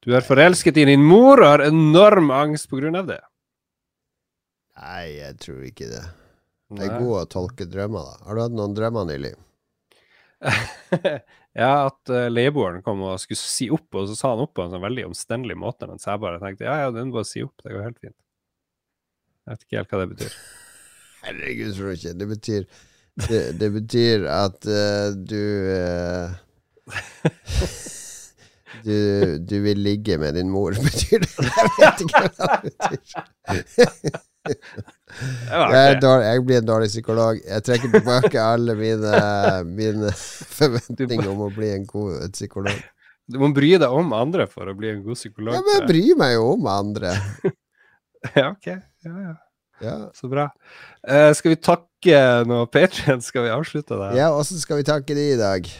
Du er forelsket i din mor og har enorm angst på grunn av det. Nei, jeg tror ikke det. Det er god å tolke drømmer, da. Har du hatt noen drømmer nylig? ja, at uh, leieboeren kom og skulle si opp, og så sa han opp på en sånn veldig omstendelig måte, mens jeg bare tenkte ja, ja, den bare si opp, det går helt fint. Jeg vet ikke helt hva det betyr. Herregud, tror ikke. Det betyr Det, det betyr at uh, du eh, du, du vil ligge med din mor, betyr det? Jeg vet ikke hva det betyr. Jeg, dårlig, jeg blir en dårlig psykolog. Jeg trekker tilbake alle mine, mine forventninger om å bli en god psykolog. Du må bry deg om andre for å bli en god psykolog. Ja, men jeg bryr meg jo om andre. Ja, ok. Ja, ja. Ja, Så bra. Uh, skal vi takke noe Patrion? Skal vi avslutte det? ja åssen skal vi takke de i dag?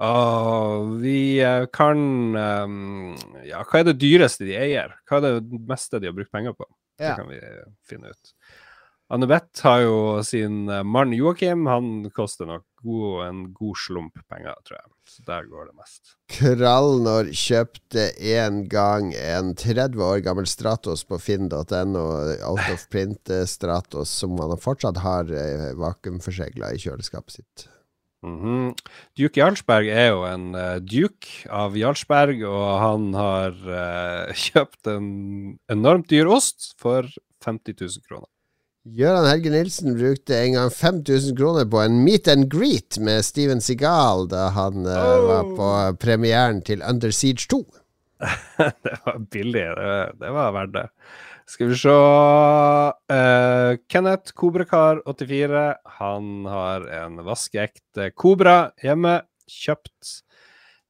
Åh, vi eh, kan ehm, Ja, hva er det dyreste de eier? Hva er det meste de har brukt penger på? Det kan vi finne ut. Annebeth har jo sin eh, mann Joakim. Han koster nok god, en god slump penger, tror jeg. Så der går det mest. Krallnor kjøpte en gang en 30 år gammel Stratos på finn.no, out of print Stratos, som han fortsatt har eh, vakuumforsegla i kjøleskapet sitt. Mm -hmm. Duke Jarlsberg er jo en uh, duke av Jarlsberg, og han har uh, kjøpt en enormt dyr ost for 50 000 kroner. Gøran Helge Nilsen brukte en gang 5000 kroner på en meet and greet med Steven Seagal da han uh, oh. var på premieren til Under Siege 2. det var billig. Det, det var verdt det. Skal vi se uh, Kenneth Kobrakar84. Han har en vaskeekte Kobra hjemme. Kjøpt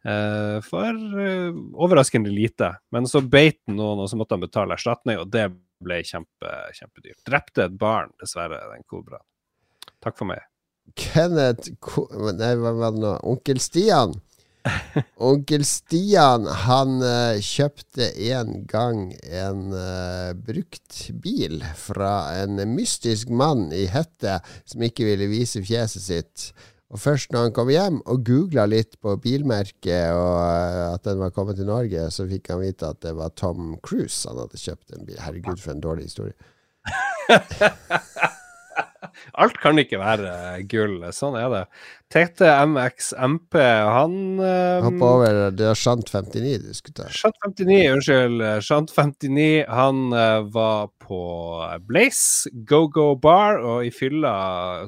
uh, for uh, overraskende lite. Men så beit han noen, og så måtte han betale erstatning, og det ble kjempe, kjempedyrt. Drepte et barn, dessverre, den kobraen. Takk for meg. Kenneth Nei, hva var det nå? Onkel Stian Onkel Stian han uh, kjøpte en gang en uh, brukt bil fra en mystisk mann i hette som ikke ville vise fjeset sitt. Og først når han kom hjem og googla litt på bilmerket og uh, at den var kommet til Norge, så fikk han vite at det var Tom Cruise han hadde kjøpt en bil. Herregud, for en dårlig historie. Alt kan ikke være gull. Sånn er det. Tete MXMP, han um, Hopp over det er Shant 59 du skulle ta. Shant 59, unnskyld. Shant 59, han uh, var på Blaze Go-Go Bar, og i fylla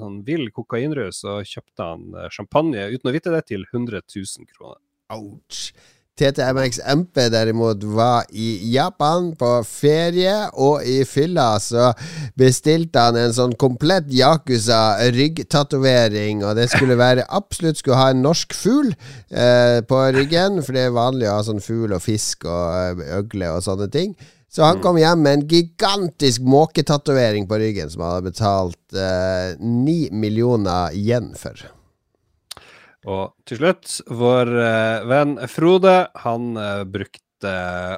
sånn vill kokainrus, og kjøpte han uh, champagne uten å vite det til 100 000 kroner. Ouch. TTMX MP derimot var i Japan på ferie, og i fylla så bestilte han en sånn komplett Yakuza ryggtatovering, og det skulle være absolutt skulle ha en norsk fugl eh, på ryggen, for det er vanlig å ha sånn fugl og fisk og eh, øgle og sånne ting. Så han mm. kom hjem med en gigantisk måketatovering på ryggen som han hadde betalt ni eh, millioner yen for. Og til slutt, vår uh, venn Frode, han uh, brukte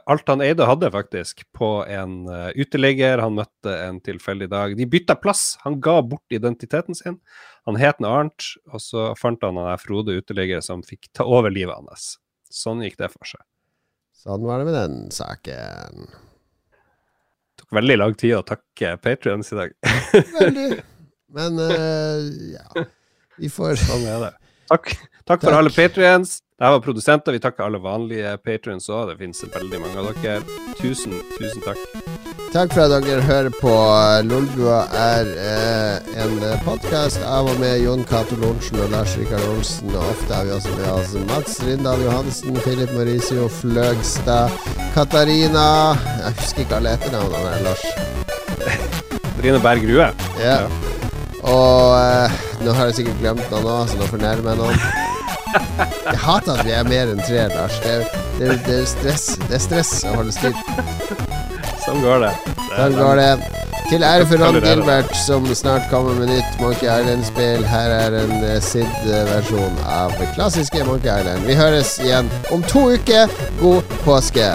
alt han eide og hadde, faktisk, på en uh, uteligger. Han møtte en tilfeldig dag. De bytta plass. Han ga bort identiteten sin. Han het Arnt, og så fant han den Frode uteligger som fikk ta over livet hans. Sånn gikk det for seg. Sånn var det med den saken. Det tok veldig lang tid å takke Patrions i dag. veldig. Men ja. Vi får Sånn er det. Takk, takk for alle patrions. Dette var produsenter. Vi takker alle vanlige patrions òg. Det finnes veldig mange av dere. Tusen, tusen takk. Takk for at dere hører på. Lolbua er eh, en podkast av og med Jon Cato Lorentzen og Lars Rikard Olsen. Og ofte har vi også med oss Mats Rindal Johansen, Philip Mauricio Fløgstad, Katarina Jeg husker ikke alle etternavnene, Lars. Katarina Berg Rue. Yeah. ja. Og eh, nå har jeg sikkert glemt noe nå, så nå fornærmer jeg noen. Jeg hater at vi er mer enn tre, Lars. Det er, det, er, det er, stress Det er stress å holde styr. Sånn går det. Sånn går det. Til ære for Ron Gilbert, som snart kommer med nytt Monkey Island-spill. Her er en uh, SID-versjon av det klassiske Monkey Island. Vi høres igjen om to uker. God påske.